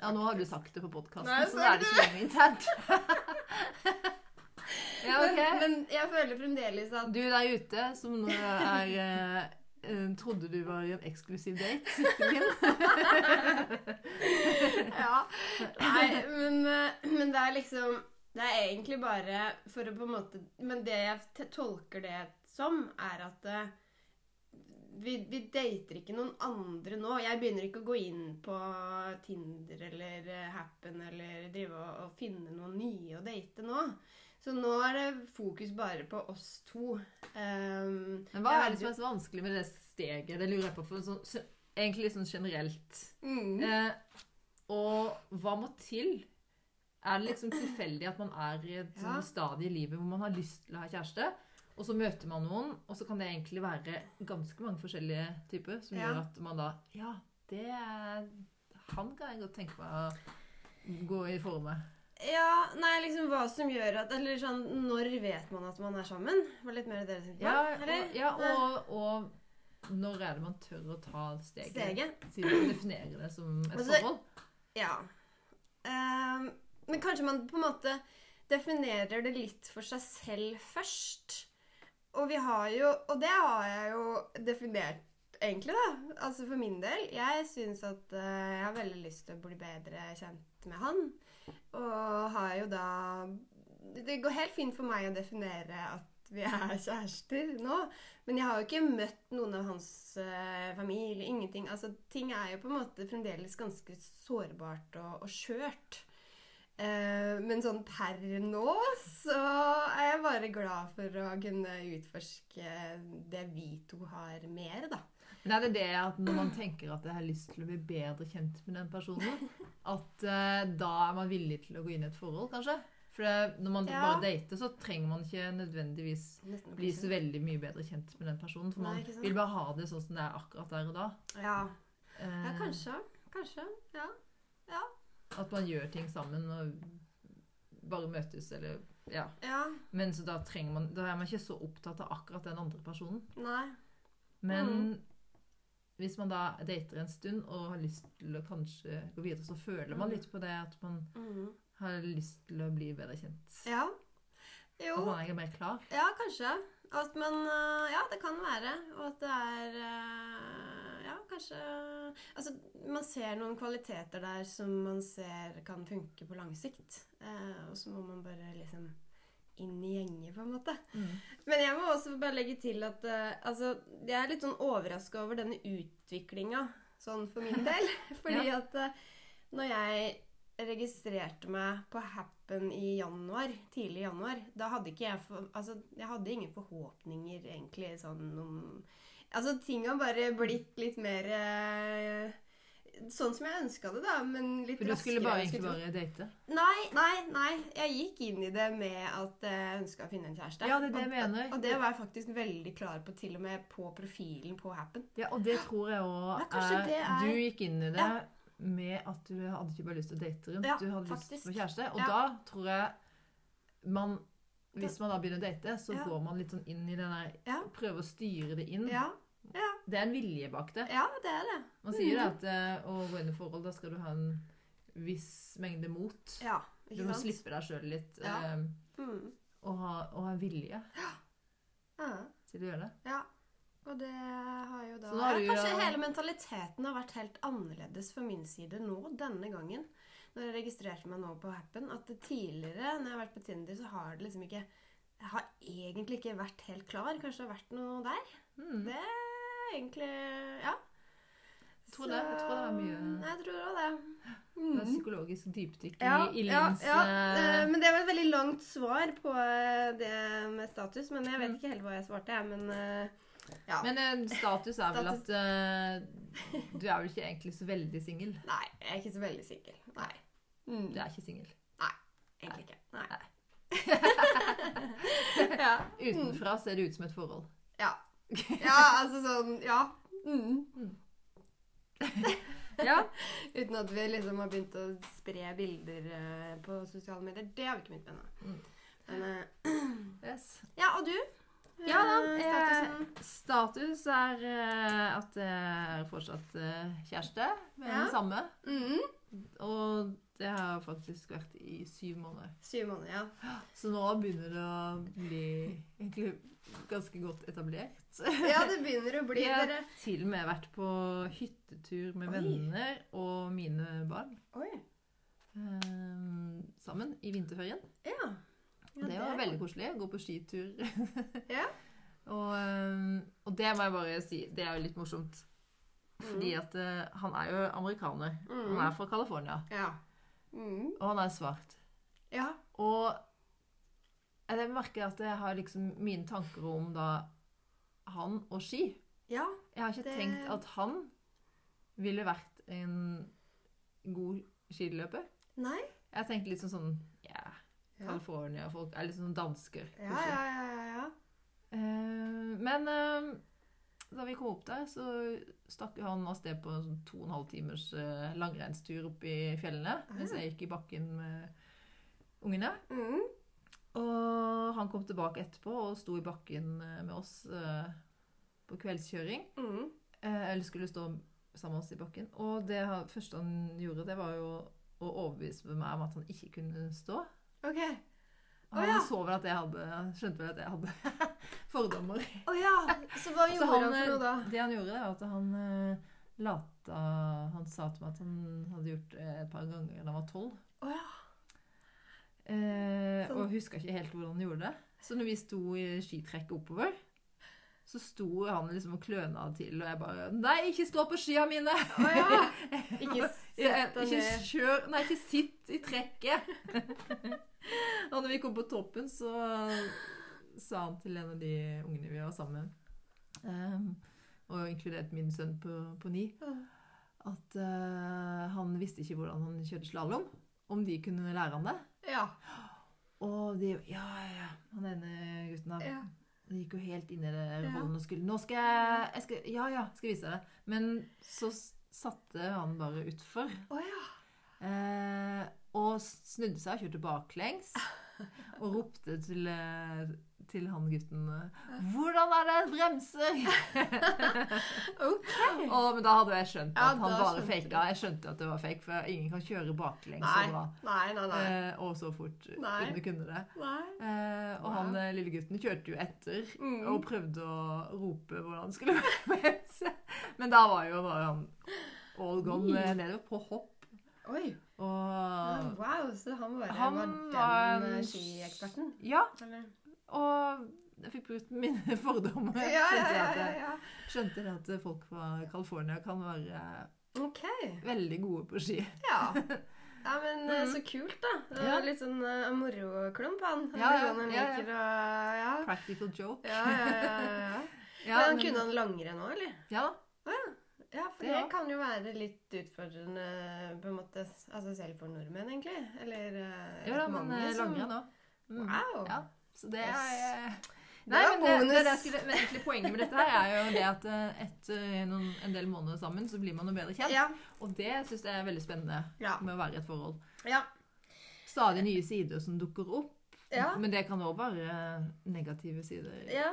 Ja, nå har du sagt det på podkasten, så da er det ikke lenger internt. [LAUGHS] ja, ok. Men, men jeg føler fremdeles at Du der ute som nå er eh, eh, Trodde du var i en eksklusiv date? [LAUGHS] Ja. Nei, men, men det er liksom Det er egentlig bare for å på en måte Men det jeg tolker det som, er at eh, vi, vi dater ikke noen andre nå. Jeg begynner ikke å gå inn på Tinder eller eh, Happen eller drive og, og finne noen nye å date nå. Så nå er det fokus bare på oss to. Um, Men hva er det som er så vanskelig med det steget? Det lurer jeg på. For sånn, så, egentlig sånn generelt. mm. Eh, og hva må til? Er det liksom tilfeldig at man er i et Ja. stadie i livet hvor man har lyst til å ha kjæreste, og så møter man noen, og så kan det egentlig være ganske mange forskjellige typer som Ja. gjør at man da Ja, det er Han kan jeg godt tenke meg å gå i forhold med. Ja, nei, liksom hva som gjør at Eller sånn, når vet man at man er sammen? Var litt mer det dere tenkte på? Ja, og, ja og, og når er det man tør å ta steget? Steget? Siden man definerer det som et Altså, forhold? Ja. Ehm, men kanskje man på en måte definerer det litt for seg selv først. Og vi har jo Og det har jeg jo definert, egentlig, da. Altså for min del. Jeg syns at uh, jeg har veldig lyst til å bli bedre kjent med han. Og har jo da Det går helt fint for meg å definere at vi er kjærester nå. Men jeg har jo ikke møtt noen av hans uh, familie. Ingenting. Altså, ting er jo på en måte fremdeles ganske sårbart og, og skjørt. Eh, men sånn per nå så er jeg bare glad for å kunne utforske det vi to har mer, da. Men er det det at når man tenker at jeg har lyst til å bli bedre kjent med den personen, at eh, da er man villig til å gå inn i et forhold, kanskje? For det, når man Ja. bare dater, så trenger man ikke nødvendigvis bli så veldig mye bedre kjent med den personen. For Nei, man ikke vil bare ha det sånn som det er akkurat der og da. Ja. Eh, ja, kanskje. Kanskje. Ja. ja. At man gjør ting sammen og bare møtes, eller Ja. Ja. Men så da trenger man Da er man ikke så opptatt av akkurat den andre personen. Nei. Men Mm. hvis man da dater en stund og har lyst til å kanskje gå videre, så føler man Mm. litt på det at man mm. har lyst til å bli bedre kjent. Ja. At man er mer klar. Ja, kanskje. At man øh, Ja, det kan være. Og at det er Ja, kanskje Altså, man ser noen kvaliteter der som man ser kan funke på lang sikt. Eh, og så må man bare liksom inn i gjengen, på en måte. Men jeg må også bare legge til at eh, altså, jeg er litt sånn overraska over denne utviklinga, sånn for min [LAUGHS] del. Fordi Ja. at eh, når jeg registrerte meg på Happen i januar, tidlig i januar, da hadde ikke jeg for, Altså, jeg hadde ingen forhåpninger egentlig sånn om Altså, ting har bare blitt litt mer eh, Sånn som jeg ønska det, da, men litt raskere. For du skulle bare egentlig bare date? Nei, nei, nei. Jeg gikk inn i det med at jeg ønska å finne en kjæreste. Ja, det er det jeg mener. Og det var jeg faktisk veldig klar på, til og med på profilen på Happen. Ja, og det tror jeg òg er- Du gikk inn i det Ja. med at du hadde ikke bare lyst til å date rundt, Ja, du hadde faktisk. lyst på kjæreste. Og Ja. da tror jeg man Hvis man da begynner å date, så Ja. går man litt sånn inn i den der Ja. Prøver å styre det inn. Ja, ja, Det er en vilje bak det. ja det er det. Man sier mm. at eh, å gå inn i forhold, da skal du ha en viss mengde mot. Ja, Du må sant? slippe deg sjøl litt. Ja. eh, Mm. og, ha, og ha vilje Ja, til å gjøre det. ja. Og det har jo da da har Kanskje jo- hele mentaliteten har vært helt annerledes for min side nå, denne gangen. Når jeg registrerte meg nå på Happen. At tidligere, når jeg har vært på Tinder, så har det liksom ikke Jeg har egentlig ikke vært helt klar. Kanskje det har vært noe der. Mm. Det er egentlig Ja. Jeg tror det. Jeg tror det er mye- Jeg tror også det. Det er psykologisk dypdykk Ja, i ja, ja. eh, Men det var et veldig langt svar på eh, det med status. Men jeg vet ikke helt hva jeg svarte, jeg. Men eh, ja. Men status er vel Status. at uh, du er vel ikke egentlig så veldig singel. Nei, jeg er ikke så veldig singel. Nei. Mm. Du er ikke singel. Nei, Egentlig ikke. Nei. Nei. [LAUGHS] ja. [LAUGHS] Utenfra ser det ut som et forhold. ja. [LAUGHS] Ja, altså sånn Ja. Mm. [LAUGHS] Ja. Uten at vi liksom har begynt å spre bilder eh, på sosiale medier. Det har vi ikke begynt med ennå. Mm. Men uh, [CLEARS THROAT] Yes. Ja, og du? Ja da. Eh, eh, status er uh, at jeg er fortsatt eh, kjæreste med Ja. den samme. Mm. Og det har faktisk vært i syv måneder. Syv måneder, ja. Så nå begynner det å bli egentlig ganske godt etablert. Ja, det begynner å bli [LAUGHS] Vi har til og med vært på hyttetur med Oi. venner og mine barn. Oi. Um, sammen i vinterferien. Ja. ja det var veldig koselig. Gå på skitur. [LAUGHS] Ja. og, um, og det må jeg bare si, det er jo litt morsomt. Fordi at uh, han er jo amerikaner. Mm. Han er fra California. Ja. Mm. Og han er svart. Ja. Og jeg merker at jeg har liksom mine tanker om da han og ski. Ja. Jeg har ikke Det- tenkt at han ville vært en god skiløper. Nei? Jeg tenkte litt sånn sånn Ja, Ja. California-folk er litt sånn dansker. Ja, ja, ja, ja, ja. Eh, men eh, da vi kom opp der, så stakk han av sted på en sånn to og en halv timers eh, langrennstur opp i fjellene. Mens jeg gikk i bakken med ungene. Mm. Og han kom tilbake etterpå og sto i bakken eh, med oss eh, på kveldskjøring. Mm. Eh, Eller skulle stå sammen med oss i bakken. Og det første han gjorde, det var jo å overbevise meg om at han ikke kunne stå. Ok. Han ja. så vel at jeg hadde skjønte vel at jeg hadde [LAUGHS] fordommer. Oh, ja. Så hva [LAUGHS] Så gjorde han, for noe da? Det han gjorde, var at han lata Han sa til meg at han hadde gjort det et par ganger da han var tolv. Oh, ja. Eh, Sånn. og huska ikke helt hvordan han gjorde det. Så når vi sto i skitrekket oppover, så sto han liksom og kløna til, og jeg bare Nei, ikke stå på skia mine! Oh, ja. [LAUGHS] Ikke ikke kjør Nei, ikke sitt i trekket! [LAUGHS] og når vi kom på toppen, så sa han til en av de ungene vi var sammen med, ehm, og inkludert min sønn på, på ni, at uh, han visste ikke hvordan han kjørte slalåm. Om de kunne lære han det. Ja. Og de Ja, ja. Han ene gutten der. Ja. Han gikk jo helt inn i det rollen og skulle Nå skal jeg, jeg skal, Ja, ja, skal vise deg. det. Men så satte han bare utfor. Oh, ja. Eh, og snudde seg og kjørte baklengs. [LAUGHS] Og ropte til, eh, til han gutten eh, 'Hvordan er det bremser?' [LAUGHS] Ok. Og, men da hadde jeg skjønt Ja, at han bare faka. Jeg skjønte at det var fake, for ingen kan kjøre baklengs Nei. så bra. Nei, nei, nei. Eh, og så fort Nei. du kunne det. nei. Eh, og han eh, lille gutten kjørte jo etter Mm. og prøvde å rope hvordan han skulle [LAUGHS] bremse. Men da var jo bare han all gone mm. nedover på hopp. Oi. Og Wow, så han bare Han var den en- eh, skieksperten? Ja, Eller? Og jeg fikk brukt mine [LAUGHS] fordommer. Ja, Skjønte at, ja, skjønte at folk fra California kan være okay. veldig gode på ski. Ja. [LAUGHS] Ja, men Mhm. så kult, da. Det var Litt sånn uh, moroklump, han. Ja, ja, ja. Practical joke. Ja, ja, ja, [LAUGHS] men han kunne han langrenn òg, eller? Ja da. Ja, for det kan jo være litt utfordrende på en måte, altså selv for nordmenn, egentlig. Eller uh, Ja da, men mange som- langrenn òg. Mm. Wow. Så det er eh, Nei, men det, det, det skulle, men egentlig Poenget med dette her er jo det at eh, etter noen, en del måneder sammen så blir man jo bedre kjent. Ja. Og det syns jeg er veldig spennende Ja. med å være i et forhold. Ja. Stadig nye sider som dukker opp. Men det kan òg være negative sider. ja.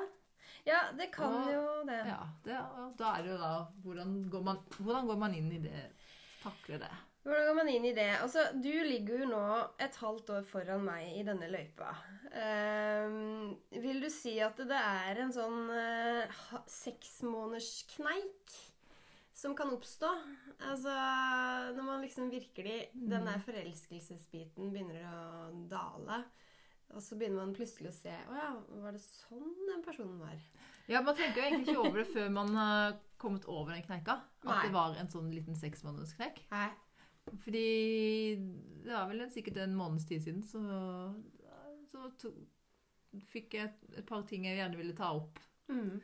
Ja, det kan Og- jo det. Ja, det, og da er det jo da hvordan går, man, hvordan går man inn i det? Takle det? Hvordan går man inn i det? Altså, Du ligger jo nå et halvt år foran meg i denne løypa. Um, vil du si at det er en sånn uh, seksmånederskneik som kan oppstå? Altså, når man liksom virkelig Den der forelskelsesbiten begynner å dale. Og så begynner man plutselig å se Å ja, var det sånn den personen var? Ja, Man tenker jo egentlig ikke over det før man har kommet over den kneika. At Nei. det var en sånn liten seksmånedersknekk. Fordi det var vel sikkert en måneds tid siden, så, så to, fikk jeg et, et par ting jeg gjerne ville ta opp. Mm.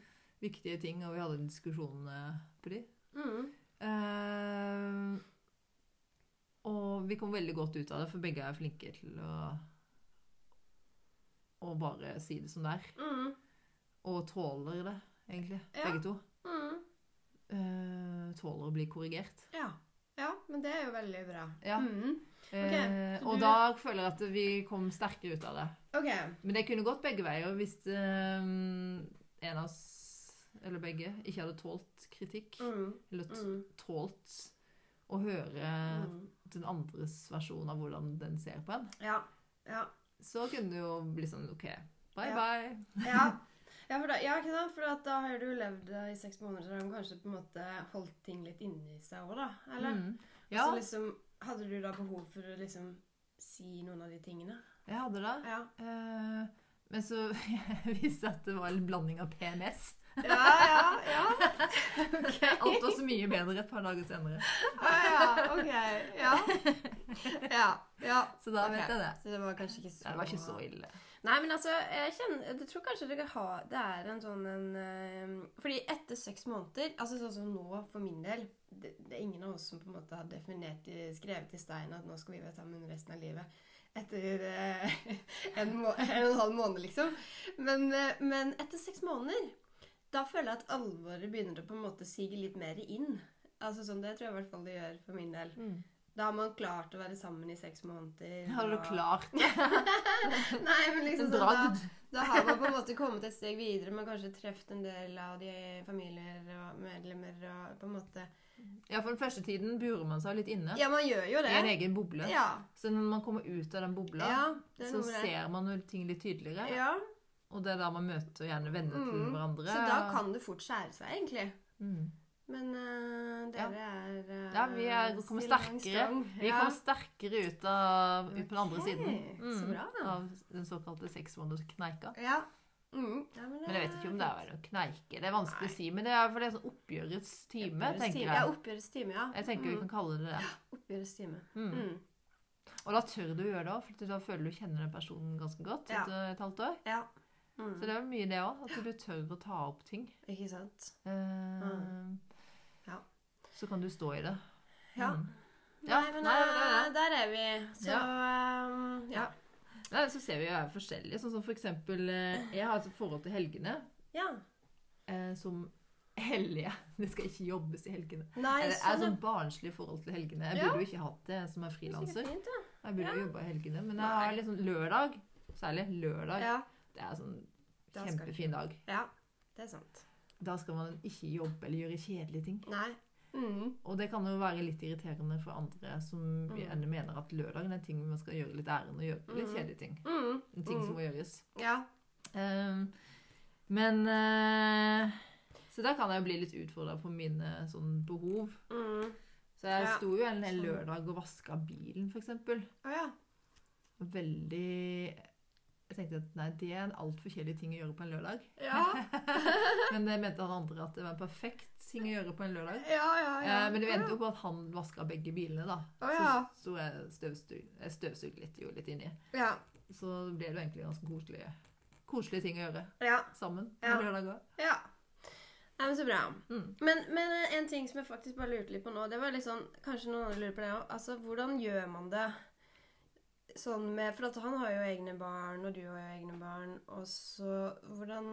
Viktige ting, og vi hadde en diskusjon eh, på de. Mm. Uh, og vi kom veldig godt ut av det, for begge er flinke til å, å bare si det som det er. Mm. Og tåler det, egentlig. Ja. Begge to. Eh, tåler å bli korrigert. Ja. Men det er jo veldig bra. Ja. Mm. Eh, og du- da føler jeg at vi kom sterkere ut av det. Ok. Men det kunne gått begge veier hvis um, en av oss, eller begge, ikke hadde tålt kritikk. Mm. Eller Mm. tålt å høre Mm. den andres versjon av hvordan den ser på en. Ja. Ja. Så kunne det jo bli sånn OK, bye Ja. bye. Ja. [LAUGHS] Ja, for da, ja, ikke sant? For da har du levd eh, i seks måneder så har de kanskje på en måte holdt ting litt inni seg òg, da? Eller? Mm. Ja, Så liksom, hadde du da behov for å liksom si noen av de tingene? jeg hadde det. Ja. Eh, men så [LAUGHS] visste jeg at det var en blanding av PMS. Ja, ja, ja. [LAUGHS] Okay. Alt var så mye bedre et par dager senere. Ah, ja, ok. Ja. [LAUGHS] Ja. ja. Så da okay. vet jeg det. Så det var kanskje ikke så Nei, det var ikke så ille. Nei, men altså, jeg kjenner Jeg tror kanskje dere har Det er en sånn en eh, Fordi etter seks måneder Altså sånn som nå, for min del det, det er ingen av oss som på en måte har definert skrevet i stein at nå skal vi være sammen resten av livet. Etter eh, [LAUGHS] en, må, en og en halv måned, liksom. Men, eh, men etter seks måneder, da føler jeg at alvoret begynner å på en måte sige litt mer inn. Altså sånn, Det tror jeg i hvert fall det gjør for min del. Mm. Da har man klart å være sammen i seks måneder. Har du og- klart [LAUGHS] Nei, men liksom sånn, da, da har man på en måte kommet et steg videre. Man kanskje truffet en del av de familier og medlemmer og på en måte Ja, for den første tiden burer man seg litt inne. Ja, man gjør jo det. I en egen boble. Ja. Så når man kommer ut av den bobla, ja så ser man jo ting litt tydeligere. Ja. Og det er da man møter gjerne venner til Mm. hverandre. Så da kan det fort skjære seg, egentlig. mm. Men uh, dere er uh, Ja, vi er, kommer sterkere. Vi Ja. kommer sterkere ut, av, ut på den andre okay. siden. Mm, så bra. da. Av den såkalte seksmånederskneika. Ja. Mm. ja men, Men jeg vet ikke om det er å kneike. Det er vanskelig å si. Men det er for det er sånn oppgjørets time, Oppgjørets tenker time. Ja, jeg. oppgjørets time, ja. Jeg tenker vi Mm. kan kalle det det. Oppgjørets time. Mm. Mm. Og da tør du å gjøre det òg, for da føler du kjenner den personen ganske godt Ja. etter et halvt år. Ja. Mm. Så det er mye det òg, at du tør å ta opp ting. Ikke sant? Eh, Mm. Ja. Så kan du stå i det. Ja. Mm. Ja, Nei, men nei, eh, der er vi. Så um, ja. Nei, så ser vi jo er forskjellige. Sånn som for eksempel eh, Jeg har et forhold til helgene Ja. eh, som hellige. [LAUGHS] Det skal ikke jobbes i helgene. Nei, det er sånn, sånn barnslig forhold til helgene. Jeg burde jo ikke hatt det som er frilanser. Jeg burde jo jobba i helgene. Men jeg Nei. har liksom lørdag, særlig lørdag, ja. Det er sånn Da kjempefin dag. Ja, det er sant. Da skal man ikke jobbe eller gjøre kjedelige ting. Nei. Mm. Og det kan jo være litt irriterende for andre som Mm. gjerne mener at lørdagen er en ting man skal gjøre litt ærend og gjøre litt Mm. kjedelige ting. Mm. En ting som Mm. må gjøres. Ja. Um, men uh, Så der kan jeg jo bli litt utfordra på mine sånn behov. Mm. Så jeg Ja. sto jo en Sånn. lørdag og vaska bilen, f.eks. Å ja. Veldig Jeg tenkte at nei, det er en altfor kjedelig ting å gjøre på en lørdag. Ja. [LAUGHS] Men det mente han andre at det var en perfekt ting å gjøre på en lørdag. Ja, ja, ja. Eh, men det endte jo på at han vaska begge bilene, da. Oh, ja. Så sto jeg støvsug, jeg litt, jo litt inni. Ja. Så ble det jo egentlig ganske koselige, koselige ting å gjøre Ja. sammen på Ja. lørdager. ja. Nei, men så bra. Mm. Men, men en ting som jeg faktisk bare lurte litt på nå, det var litt sånn Kanskje noen andre lurer på det òg. Altså, hvordan gjør man det sånn med For han har jo egne barn, og du har jo egne barn. Og så Hvordan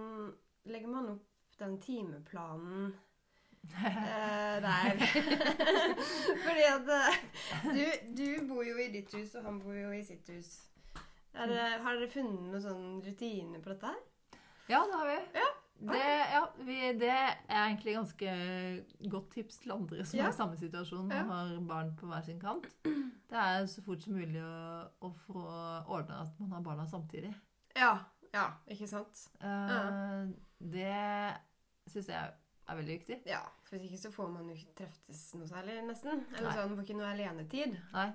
legger man opp den timeplanen eh, der? [LAUGHS] Fordi at eh, du, du bor jo i ditt hus, og han bor jo i sitt hus. Det, har dere funnet noen sånn rutine på dette her? Ja, det har vi. Ja. Det, ja, vi, det er egentlig ganske godt tips til andre som Ja. er i samme situasjon og Ja. har barn på hver sin kant. Det er så fort som mulig å, å få ordna at man har barna samtidig. Ja. Ja, ikke sant? Eh, Det syns jeg er veldig viktig. Ja, for hvis ikke så får man jo ikke treftes noe særlig, nesten. Eller Nei. sånn, får ikke noe alenetid. Nei.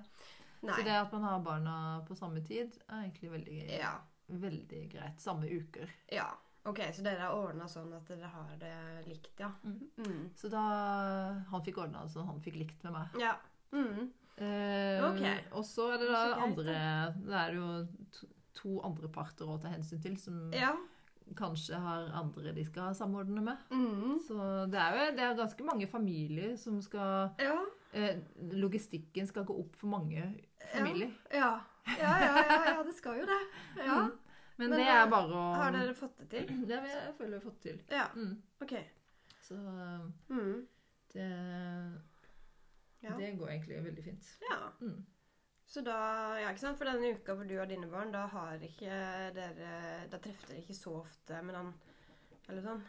Nei. Så det at man har barna på samme tid, er egentlig veldig, Ja. veldig greit. Samme uker. ja. Ok, så dere har ordna sånn at dere har det likt, ja. Mm. Mm. Så da Han fikk ordna det sånn han fikk likt med meg. Ja. Mm. Eh, Ok. Og så er det da andre Det er jo to, to andre parter å ta hensyn til, som Ja. kanskje har andre de skal samordne med. Mm. Så det er jo det er ganske mange familier som skal Ja. eh, Logistikken skal gå opp for mange familier. Ja. Ja, ja, ja, ja, det skal jo det. [LAUGHS] Ja. Mm. Men, Men, det er bare å Har dere fått det til? [CLEARS THROAT] Det har jeg føler vi har fått til. Ja. Mm. Ok. Så eh, Mm. det, Ja. det går egentlig veldig fint. ja. Mm. Så da, ja, ikke sant, for denne uka hvor du har dine barn, da har ikke dere Da treffer dere ikke så ofte med han Eller sånn?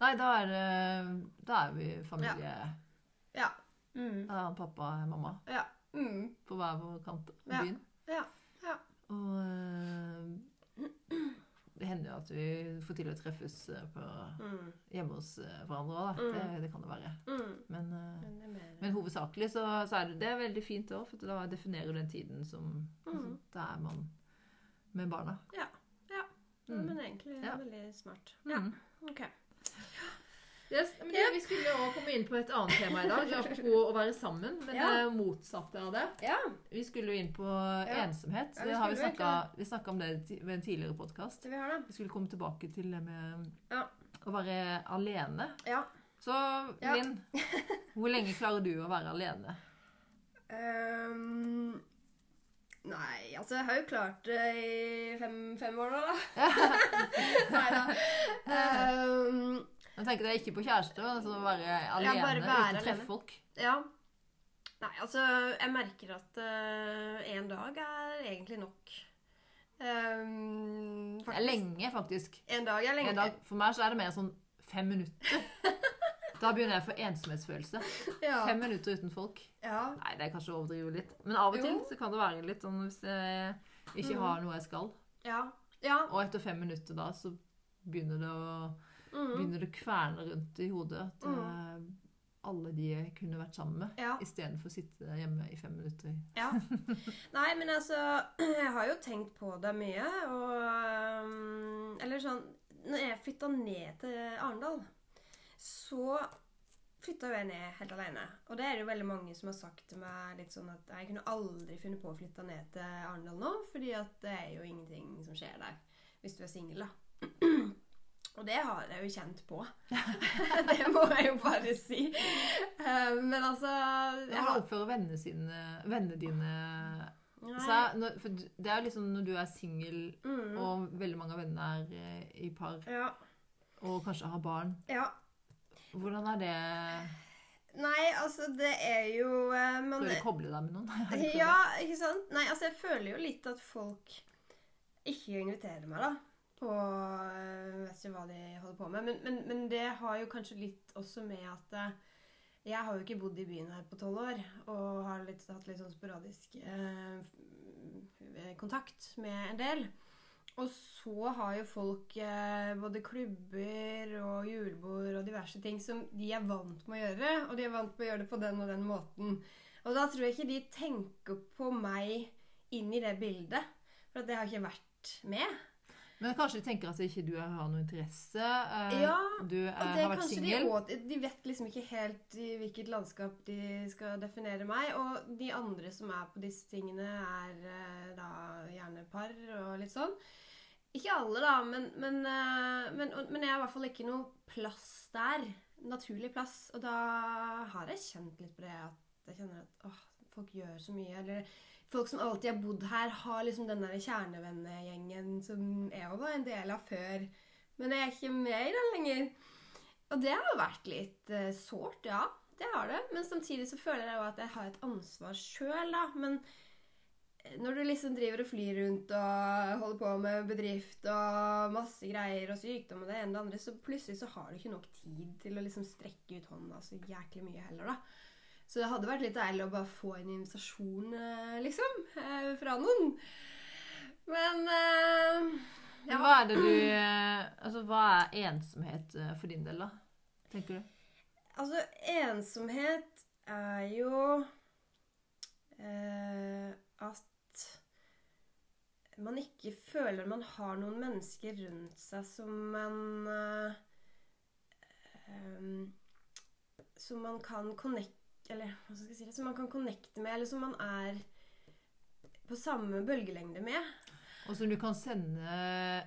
Nei, da er, da er vi familie. Ja. Mm. Da er han pappa og mamma Ja. Mm. på hver vår kant av byen. Ja. Ja. Og eh, det hender jo at vi får til å treffes eh, på, Mm. hjemme hos eh, hverandre òg. Mm. Det, det kan det være. Mm. Men, eh, Men det men hovedsakelig så, så er det, det er veldig fint òg, for da definerer du den tiden som altså. Da er man med barna. Ja. ja. Men egentlig Ja. veldig smart. Ja. Ok. Yes, men yep. vi skulle også komme inn på et annet tema i dag, apropos å være sammen. Men Ja. det motsatte av det. Ja. Vi skulle jo inn på Ja. ensomhet. Ja, vi har vi snakka om det ved en tidligere podkast. Vi. Vi skulle komme tilbake til det med Ja. å være alene. Ja. Så. Linn, [LAUGHS] hvor lenge klarer du å være alene? Um, nei, altså jeg har jo klart det i fem, fem år nå, da. [LAUGHS] [LAUGHS] nei da. Ehm, Jeg tenker det er ikke på kjæreste, altså være alene bare være uten å treffe folk. ja. Nei, altså jeg merker at én dag er egentlig nok. Um, Det er lenge, faktisk. En dag er lenge. En dag, for meg så er det mer sånn fem minutter. [LAUGHS] Da begynner jeg å få ensomhetsfølelse. Ja. Fem minutter uten folk. ja. Nei, det er kanskje å overdrive litt. Men av og til Jo. så kan det være litt sånn hvis jeg ikke Mm. har noe jeg skal. Ja. Ja. Og etter fem minutter da så begynner det å Mm. begynner det å kverne rundt i hodet. At, Mm. eh, alle de jeg kunne vært sammen med, Ja. istedenfor å sitte hjemme i fem minutter. Ja. [LAUGHS] Nei, men altså [CLEARS THROAT] Jeg har jo tenkt på det mye, og um, Eller sånn Når jeg flytta ned til Arendal, så flytta jeg ned helt alene. Og det er det jo veldig mange som har sagt til meg litt sånn at jeg kunne aldri funnet på å flytte ned til Arendal nå, fordi at det er jo ingenting som skjer der hvis du er singel, da. [CLEARS THROAT] Og det har jeg jo kjent på. [LAUGHS] det må jeg jo bare si. Eh, Men altså jeg har, oppfører vennene, sine, vennene dine så. Når, for det er jo liksom når du er singel, Mm. og veldig mange av vennene er eh, i par, Ja. og kanskje har barn. ja. Hvordan er det Nei, altså, det er jo eh, men, Prøver du koble deg med noen? [LAUGHS] Ja, ikke sant? Nei, altså, jeg føler jo litt at folk ikke inviterer meg, da. På jeg Vet ikke hva de holder på med. Men, men, men det har jo kanskje litt også med at eh, jeg har jo ikke bodd i byen her på tolv år, og har litt, hatt litt sånn sporadisk eh, kontakt med en del. Og så har jo folk eh, både klubber og julebord og diverse ting som de er vant med å gjøre, og de er vant med å gjøre det på den og den måten. Og da tror jeg ikke de tenker på meg inn i det bildet, for at det har ikke vært med. Men kanskje de tenker at ikke du har noe interesse? eh, Ja, du er, Og det har vært singel? de, de vet liksom ikke helt i hvilket landskap de skal definere meg. Og de andre som er på disse tingene, er eh, da gjerne par og litt sånn. Ikke alle, da, men, men, eh, men, men jeg har i hvert fall ikke noe plass der. Naturlig plass. Og da har jeg kjent litt på det at jeg kjenner at åh, folk gjør så mye. Eller folk som alltid har bodd her, har liksom den der kjernevennegjengen som jeg var en del av før. Men jeg er ikke med i den lenger. Og det har vært litt uh, sårt, ja. Det har det. Men samtidig så føler jeg jo at jeg har et ansvar sjøl, da. Men eh, når du liksom driver og flyr rundt og holder på med bedrift og masse greier og sykdom og det ene og det andre, så plutselig så har du ikke nok tid til å liksom strekke ut hånda så jæklig mye heller, da. Så det hadde vært litt deilig å bare få en invitasjon, eh, liksom, eh, fra noen. Men uh, ja. Hva er det du Altså, hva er ensomhet for din del, da? Tenker du? Altså, ensomhet er jo uh, at man ikke føler man har noen mennesker rundt seg som man uh, um, Som man kan connecte Eller hva skal jeg si det? Som man kan connecte med, eller som man er på samme bølgelengde med. Og som du kan sende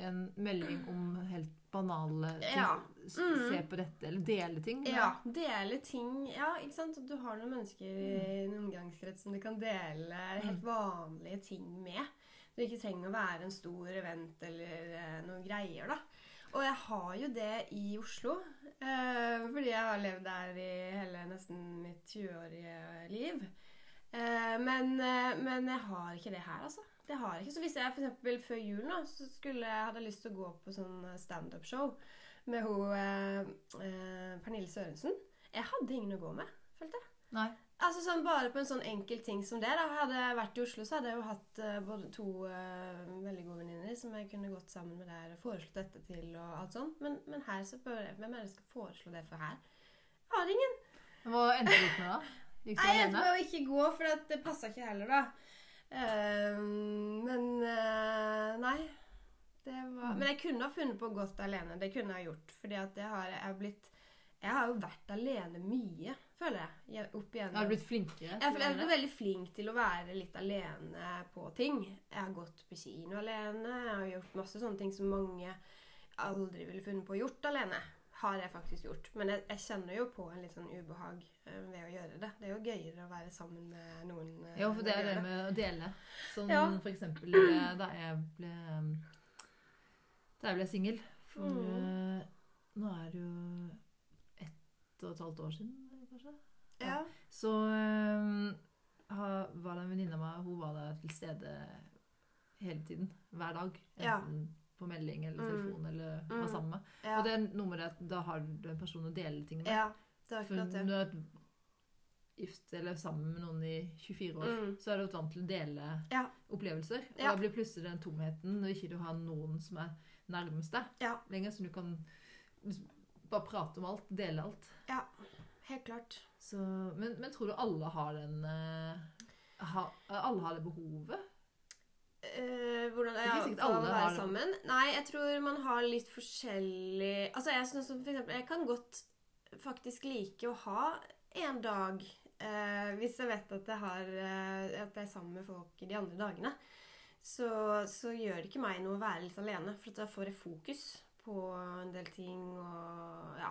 en melding om helt banale ting. Ja. Mm. Se på dette, eller dele ting. med. Ja, dele ting. Ja, ikke sant? Du har noen mennesker i en omgangskrets som du kan dele helt vanlige ting med. Du ikke trenger å være en stor event eller eh, noen greier, da. Og jeg har jo det i Oslo. Eh, fordi jeg har levd der i hele nesten mitt 20-årige liv. Eh, men, eh, men jeg har ikke det her, altså. Det har jeg ikke. Så hvis jeg for eksempel før jul nå, så skulle jeg hadde lyst til å gå på sånn standup-show med hun eh, eh, Pernille Sørensen. Jeg hadde ingen å gå med, følte jeg. Nei. Altså sånn Bare på en sånn enkel ting som det. da Hadde jeg vært i Oslo, så hadde jeg jo hatt uh, både to uh, veldig gode venninner som jeg kunne gått sammen med der og foreslått dette til. og alt sånt Men, men her så bør jeg, hvem er det som skal foreslå det for her? Jeg har ingen. Hva endte du opp med, da? Gikk du Nei, jeg endte jo med å ikke gå, for det passa ikke heller, da. Uh, men nei. Det var, men jeg kunne ha funnet på gått alene. Det kunne jeg gjort. Fordi at jeg har, jeg har blitt Jeg har jo vært alene mye, føler jeg. opp igjennom. Har du blitt flinkere? Jeg jeg er veldig flink til å være litt alene på ting. Jeg har gått på kino alene. Jeg har gjort masse sånne ting som mange aldri ville funnet på å gjort alene. Har jeg faktisk gjort. Men jeg, jeg kjenner jo på en litt sånn ubehag eh, ved å gjøre det. Det er jo gøyere å være sammen med noen. Ja, Jo, for det er det med å dele. Som Ja. for eksempel eh, da jeg ble Da jeg ble singel. For Mm. eh, nå er det jo ett og et halvt år siden, kanskje. Ja. Så eh, ha- var det en venninne av meg, hun var der til stede hele tiden. Hver dag. Ja. Enten på melding eller Mm. telefon eller var Mm. sammen med. Ja. Og det er noe med det at da har du en person å dele ting med. ja. Det er akkurat det. du er gift eller sammen med noen i 24 år, Mm. så er du vant til å dele Ja. opplevelser. Og Ja. da blir plutselig den tomheten når ikke du har noen som er nærmest deg Ja. lenger, så du kan bare prate om alt. Dele alt. Ja, helt klart. Så, men, men tror du alle har den uh, ha, Alle har det behovet? Uh, hvordan ja, Ikke alle være har det. sammen? Nei, jeg tror man har litt forskjellig Altså, jeg synes som for eksempel Jeg kan godt faktisk like å ha en dag uh, hvis jeg vet at jeg, har, at jeg er sammen med folk de andre dagene. Så, så gjør det ikke meg noe å være litt alene, for da får jeg fokus på en del ting og Ja.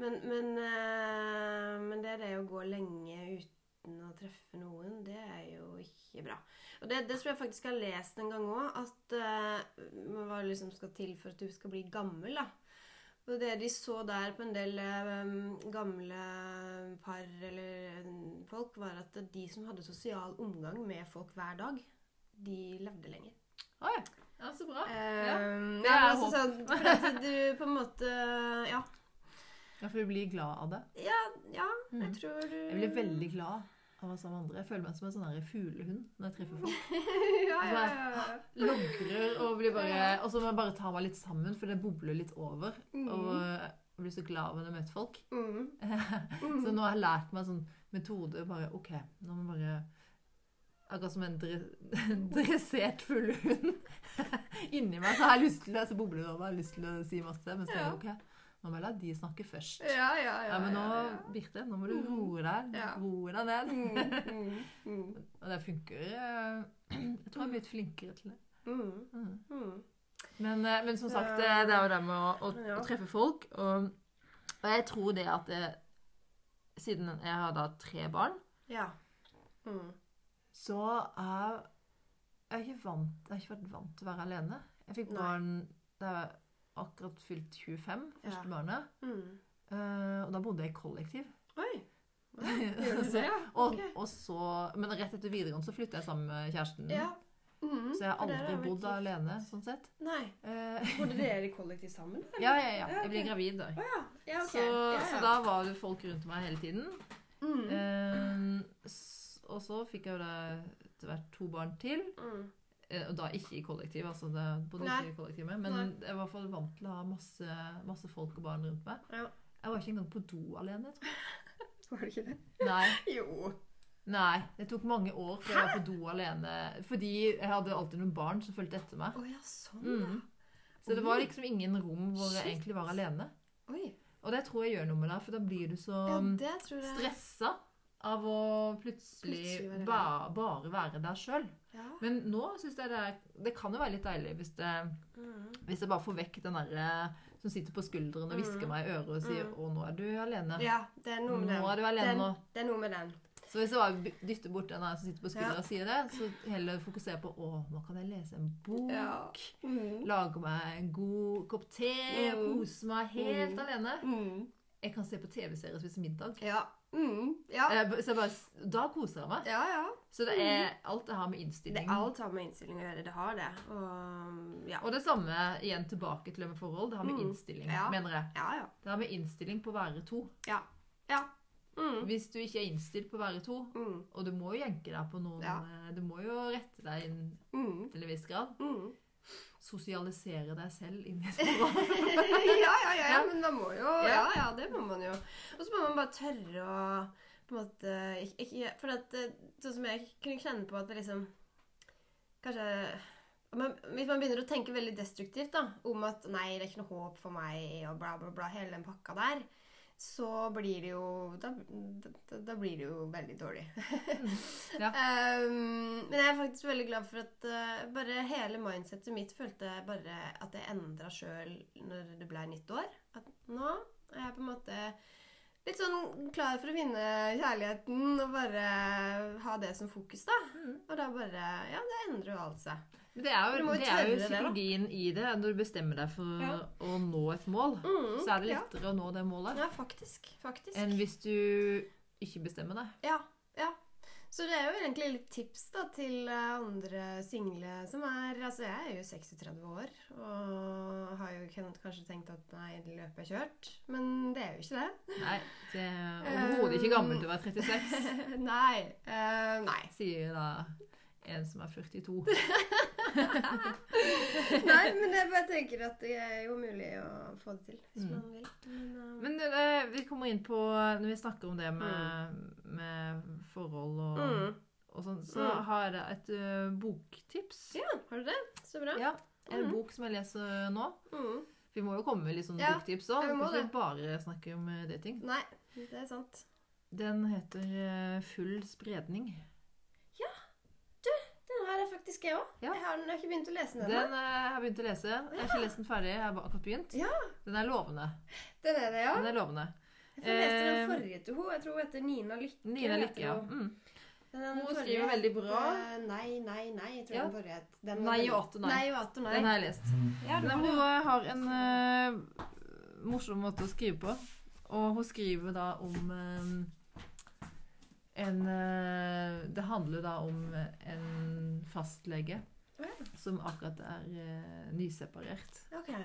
Men, men, eh, men det er det å gå lenge uten å treffe noen, det er jo ikke bra. Og det, det tror jeg faktisk jeg har lest en gang òg, at uh, hva liksom skal til for at du skal bli gammel. da. Og det de så der på en del um, gamle par eller eh, folk, var at de som hadde sosial omgang med folk hver dag, de levde lenger. Oi, ja. ja, så bra. Um, Ja, ja, det er altså håp. sånn, for at du på en måte Ja. Ja, for du blir glad av det. Ja, ja jeg Mhm. tror du Jeg blir veldig glad av å være sammen med andre. Jeg føler meg som en sånn fuglehund når jeg treffer folk. [LAUGHS] ja, ja, ja, ja. Logrer og blir bare Og så må jeg bare ta meg litt sammen, for det bobler litt over. Mm. Og jeg blir så glad når jeg møter folk. Mm. [LAUGHS] Så nå har jeg lært meg en sånn metode bare OK, nå må jeg bare Akkurat som en [LAUGHS] dressert fuglehund. Inni meg så har jeg lyst til det, så bobler det over. Jeg har lyst til å si masse. Men så er det OK, nå må jeg la de snakke først. Ja, ja, ja. Ja, men nå, ja, ja. Birte, nå må du roe deg. Roe deg ned. Mm, mm, [LAUGHS] mm, Og det funker. eh, [CLEARS THROAT] Jeg tror jeg er blitt flinkere til det. mm, Mm. mm. Men, eh, men som sagt, det, er jo det med å, å, å treffe folk. Og, og jeg tror det at det, siden jeg har da tre barn, Ja. Mm. så er jeg ikke vant, jeg har ikke vært vant til å være alene. Jeg fikk barn da jeg akkurat fylt 25, første Ja. barnet. Mm. Uh, og da bodde jeg i kollektiv. Oi. [LAUGHS] Gjør du det, ja? Og, og så, men rett etter videregående så flyttet jeg sammen med kjæresten. Ja. Mm, Så jeg har aldri vært bodd alene, sånn sett. Nei. Eh, Bodde [LAUGHS] dere i kollektiv sammen? ja, ja, ja. Jeg ble gravid da. Oh, ja. ja. ok. Så, så da var det folk rundt meg hele tiden. mm. Uh, og så fikk jeg jo da etter hvert to barn til. Mm. Eh, Og da ikke i kollektiv, altså det på kollektivet. Men Nei. jeg var fall vant til å ha masse, masse folk og barn rundt meg. Ja. Jeg var ikke engang på do alene, tror jeg. [LAUGHS] Var det ikke det? Nei. [LAUGHS] Jo. Nei, det tok mange år før jeg var på do alene. Fordi jeg hadde alltid noen barn som fulgte etter meg. Oh, ja, sånn. Mm. Så det var liksom ingen rom hvor jeg egentlig var alene. Oi. Og det tror jeg gjør noe med deg, for da blir du så Ja, stressa av å plutselig, Plutselig være ba, bare være deg sjøl. Ja. Men nå syns jeg det er Det kan jo være litt deilig hvis det Mm. Hvis jeg bare får vekk den derre som sitter på skulderen og hvisker Mm. meg i øret og sier Mm. 'Å, nå er du alene'. ja, det er noe med den. Nå er du alene den. Det er noe med den. Så hvis jeg bare dytter bort den der som sitter på skulderen Ja. og sier det, så heller fokusere på 'Å, nå kan jeg lese en bok'. Ja. Mm. Lage meg en god kopp te, Mm. pose meg helt Mm. alene. Mm. Jeg kan se på TV-serier og spise middag. Ja. Mm. Ja. Eh, Så jeg bare, da koser jeg meg. Ja, ja. Så det er alt det har med Det innstilling er alt har med innstilling å gjøre. Det har det. Og ja. Og det samme igjen tilbake til det med forhold. Det har med Mm. innstilling, Ja. mener jeg. Ja, ja. Det har med innstilling på å være to. Ja. Ja. Mm. Hvis du ikke er innstilt på å være to, Mm. og du må jo jenke deg på noen eh, Du må jo rette deg inn Mm. til en viss grad. Sosialisere deg selv inn i et [LAUGHS] forhold. ja, ja, ja, ja, men man må jo Ja. Ja, det må man jo. Og så må man bare tørre å på en måte ikke, ikke, For at, eh, sånn som jeg kunne kjenne på at det liksom Kanskje men Hvis man begynner å tenke veldig destruktivt da, om at 'nei, det er ikke noe håp for meg', og bla, bla, bla, hele den pakka der, så blir det jo Da, da, da blir det jo veldig dårlig. Ja. Um, [LAUGHS] men jeg er faktisk veldig glad for at uh, bare hele mindsetet mitt følte jeg bare at jeg endra sjøl når det ble nytt år. At nå er jeg på en måte litt sånn klar for å finne kjærligheten og bare ha det som fokus, da. Mm. Og da bare Ja, det endrer jo alt seg. Men det er jo, jo det er jo psykologien det, i det. Når du bestemmer deg for Ja. å nå et mål, Mm, så er det ja. lettere å nå det målet Ja, faktisk. Faktisk. enn hvis du ikke bestemmer deg. Ja, ja. Så det er jo egentlig litt tips da til eh, andre single som er Altså, jeg er jo 36 år og har jo kan- kanskje tenkt at nei, det løpet er kjørt. Men det er jo ikke det. Nei, det er overhodet ikke gammel å være 36, [LAUGHS] nei. Uh, nei. sier da en som er 42. [LAUGHS] [LAUGHS] Nei, men jeg bare tenker at det er jo mulig å få det til hvis Mm. man vil. Men, uh, Men uh, vi kommer inn på Når vi snakker om det med, med forhold og, mm. og sånn, så Mm. har jeg et uh, boktips. Ja, har du det? Så bra. Ja, En Mhm. bok som jeg leser nå. Mm. Vi må jo komme med litt sånne Ja, boktips òg. vi må ikke bare snakke om det dating. Nei, det er sant. Den heter eh, Full spredning. Den har faktisk, jeg òg. Ja. Jeg, har- jeg har ikke begynt å lese den Den ennå. eh, har jeg begynt å lese. Jeg har ikke lest den ferdig, jeg har akkurat begynt. Ja, Den er lovende. den er det, ja. Den er lovende. Jeg leste den Eh, forrige til henne. Jeg tror hun heter Nina Lykke. Nina Lykke, ja. Mm. Den Hun forrige skriver veldig bra. eh, Nei, nei, nei. Jeg tror Ja. den forrige het. Den Nei og atter nei. Nei og nei. Den har jeg lest. Ja, Men den hun har eh, en uh, morsom måte å skrive på. Og hun skriver da om eh, en eh, Det handler da om en fastlege okay. som akkurat er eh, nyseparert Okay.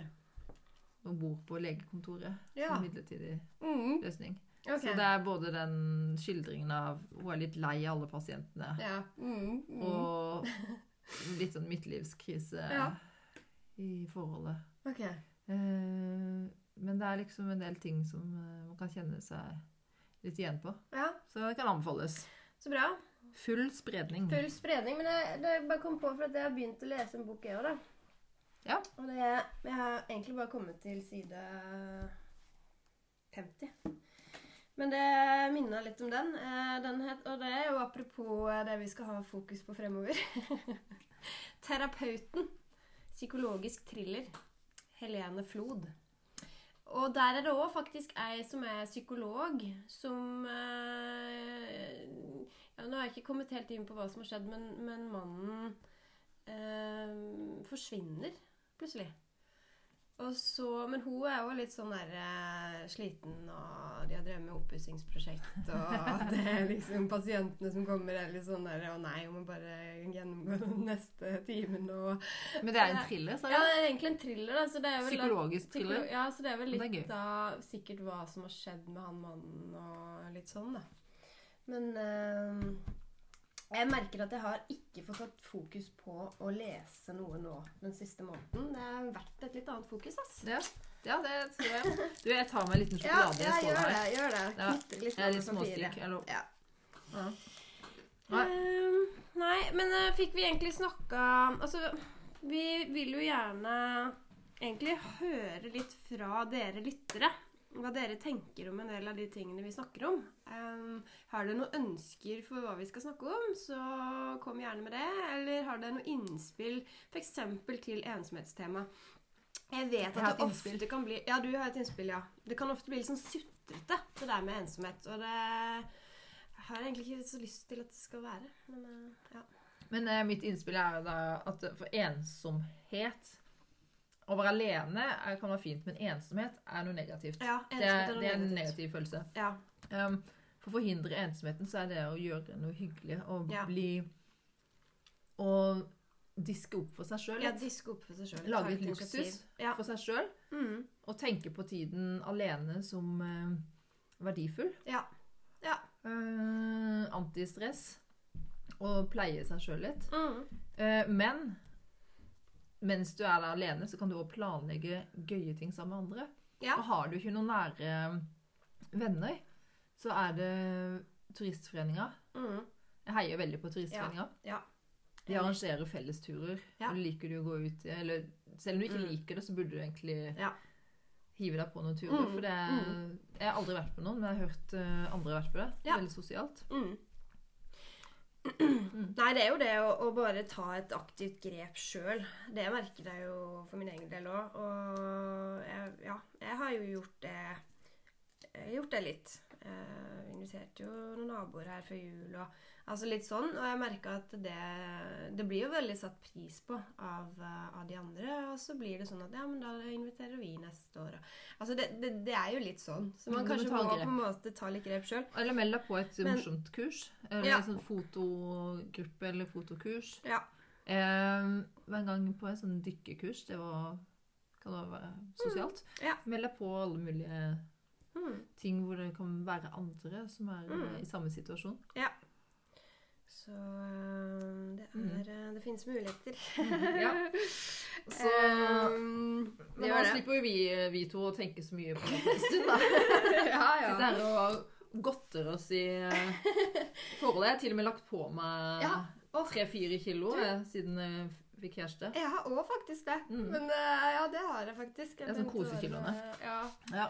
og bor på legekontoret Ja. som midlertidig Mm. løsning. Okay. Så det er både den skildringen av Hun er litt lei av alle pasientene. Ja. Mm. Mm. Og [LAUGHS] litt sånn midtlivskrise Ja. i forholdet. Okay. Eh, men det er liksom en del ting som eh, man kan kjenne seg litt igjen på. Ja, Så det kan anbefales. så bra. Full spredning. Full spredning. Men jeg, det bare kom på for at jeg har begynt å lese en bok, jeg òg, da. Ja. Og det, jeg har egentlig bare kommet til side 50. Men det minna litt om den. Eh, den het, og det er jo apropos eh, det vi skal ha fokus på fremover. [LAUGHS] Terapeuten. Psykologisk thriller. Helene Flod. Og der er det òg faktisk ei som er psykolog, som eh, ja, Nå har jeg ikke kommet helt inn på hva som har skjedd, men, men mannen eh, forsvinner plutselig. Og så, men hun er jo litt sånn der eh, sliten, og de har drevet med oppussingsprosjekt, og [LAUGHS] det er liksom pasientene som kommer er litt sånn der Å nei, hun må bare gjennomgå den neste timen og Men det er en thriller, sa Ja, det er egentlig en thriller, da. Så det er vel Psykologisk thriller. Ja, så det er vel er litt gøy. av sikkert hva som har skjedd med han mannen og litt sånn, da. Men eh, jeg merker at jeg har ikke fått tatt fokus på å lese noe nå den siste måneden. Det har vært et litt annet fokus, ass. Ja. ja, det tror jeg. Du, jeg tar meg en liten sjokolade. ja ja, gjør her. det. Gjør det. Ja, litt Jeg er litt over hallo. Ja. Ja. Nei. Ehm, nei, men uh, fikk vi egentlig snakka Altså, vi vil jo gjerne egentlig høre litt fra dere lyttere. Hva dere tenker om en del av de tingene vi snakker om. Um, har dere noen ønsker for hva vi skal snakke om, så kom gjerne med det. Eller har dere noe innspill f.eks. til ensomhetstema? Jeg vet at Jeg det innspill. ofte kan bli Ja, du har et innspill, ja. Det kan ofte bli litt sånn sutrete, det der med ensomhet. Og det har jeg egentlig ikke så lyst til at det skal være. Men eh, ja. Men eh, mitt innspill er da at for ensomhet Å være alene er, kan være fint, men ensomhet er noe negativt. ja det, er, noe det er en negativt. negativ følelse. Ja. Um, for å forhindre ensomheten så er det å gjøre noe hyggelig og Ja. bli Å diske opp for seg sjøl. ja, diske opp for seg sjøl. Lage et luksus for seg sjøl. Mm. Og tenke på tiden alene som uh, verdifull. ja. Ja. Uh, antistress. Og pleie seg sjøl litt. Mm. Uh, men mens du er der alene, så kan du også planlegge gøye ting sammen med andre. Ja. Og har du ikke noen nære venner, så er det Turistforeninga. Mm. Jeg heier veldig på Turistforeninga. Ja. De arrangerer fellesturer. Ja. Og liker du å gå ut Eller selv om du ikke Mm. liker det, så burde du egentlig Ja. hive deg på noen turer. Mm. For det Jeg har aldri vært på noen, men jeg har hørt eh, andre har vært på det. Ja. Veldig sosialt. Mm. Nei, det er jo det å, å bare ta et aktivt grep sjøl. Det merker jeg jo for min egen del òg. Og jeg, ja, jeg har jo gjort det gjort det litt. Jeg inviterte jo noen naboer her før jul og altså litt sånn. Og jeg merka at det, det blir jo veldig satt pris på av, eh, av de andre. Og så blir det sånn at ja, men da inviterer vi neste år. Altså det, det, det er jo litt sånn. Så man Mm, kanskje må grep. på en måte ta litt grep sjøl. Eller meld deg på et Men- morsomt kurs. Eller Ja. en sånn fotogruppe eller fotokurs. Ja. Eh, en gang på en sånn dykkekurs. Det var kan det være sosialt. Ja. Meld deg på alle mulige Mm. ting hvor det kan være andre som er eh, Mm. i samme situasjon. Ja. Så øh, det Mm. er øh, Det finnes muligheter. Ja. [LAUGHS] Så Um, Men nå slipper jo vi, vi to å tenke så mye på det en stund, da. [LAUGHS] ja, ja. Sitte her og godter oss i eh, forholdet. Jeg har til og med lagt på meg Ja. Tre-fire kilo du. siden jeg fikk kjæreste. Jeg har òg faktisk det. Mm. Men ja, det har jeg faktisk. Jeg Det er sånn kosekiloene. Ja. Ja.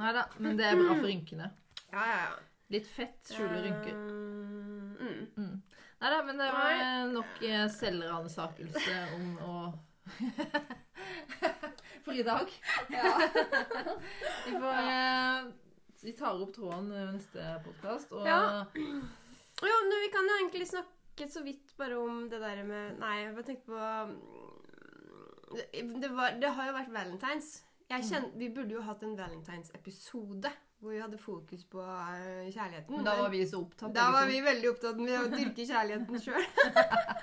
Nei da, men det er bra for rynkene. ja, ja, ja. Litt fett skjuler rynker. Um, mm. Mm. Nei da, men det var eh, nok eh, selvransakelse om å [LAUGHS] For i dag. [LAUGHS] vi får ja. Vi tar opp tråden neste podkast, og Ja. Jo, men vi kan jo egentlig snakke så vidt bare om det der med Nei, jeg bare tenkte på mm, det, det, var, det har jo vært valentines. Jeg kjen, Vi burde jo hatt en valentines-episode hvor vi hadde fokus på eh, kjærligheten. Da var vi så opptatt. da var vi veldig opptatt med å dyrke kjærligheten sjøl.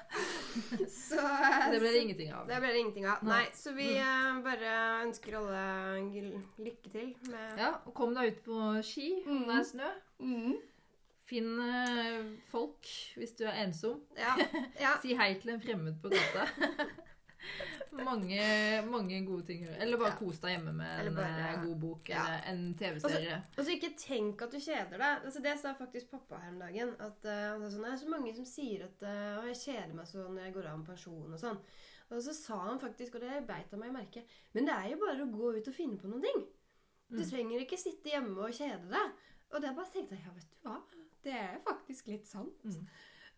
[LAUGHS] så Det ble det ingenting av. det ble det ingenting av. Nei. Så vi mm. bare ønsker alle lykke til med Ja, og kom deg ut på ski om det er snø. Mm. Finn eh, folk hvis du er ensom. Ja. ja. [LAUGHS] Si hei til en fremmed på gata. [LAUGHS] mange, mange gode ting å gjøre. Eller bare Ja. kos deg hjemme med en bare- eh, god bok Ja. eller en TV-serie. Og så ikke tenk at du kjeder deg. Altså, det sa faktisk pappa her om dagen. At uh, sånn, Det er så mange som sier at uh, jeg kjeder meg sånn når jeg går av med pensjon og sånn. Og så sa han faktisk, og det beit han meg merke, men det er jo bare å gå ut og finne på noen ting. Du Mm. trenger ikke sitte hjemme og kjede deg. Og det bare tenkte jeg, ja, vet du hva, det er faktisk litt sant. Mm.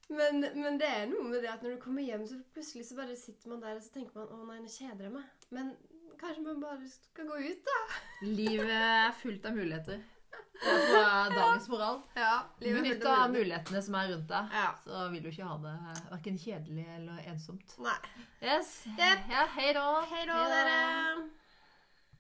Men, men det er noe med det at når du kommer hjem, så plutselig så bare sitter man der og så tenker man å nei, nå kjeder jeg meg. Men kanskje man bare skal gå ut, da. Livet er fullt av muligheter. Det er dagens moral. [LAUGHS] Ja, Benytt av mulighetene som er rundt deg, Ja. så vil du ikke ha det verken kjedelig eller ensomt. Nei. Yes. Yep. Ja, hei da. Hei da, dere.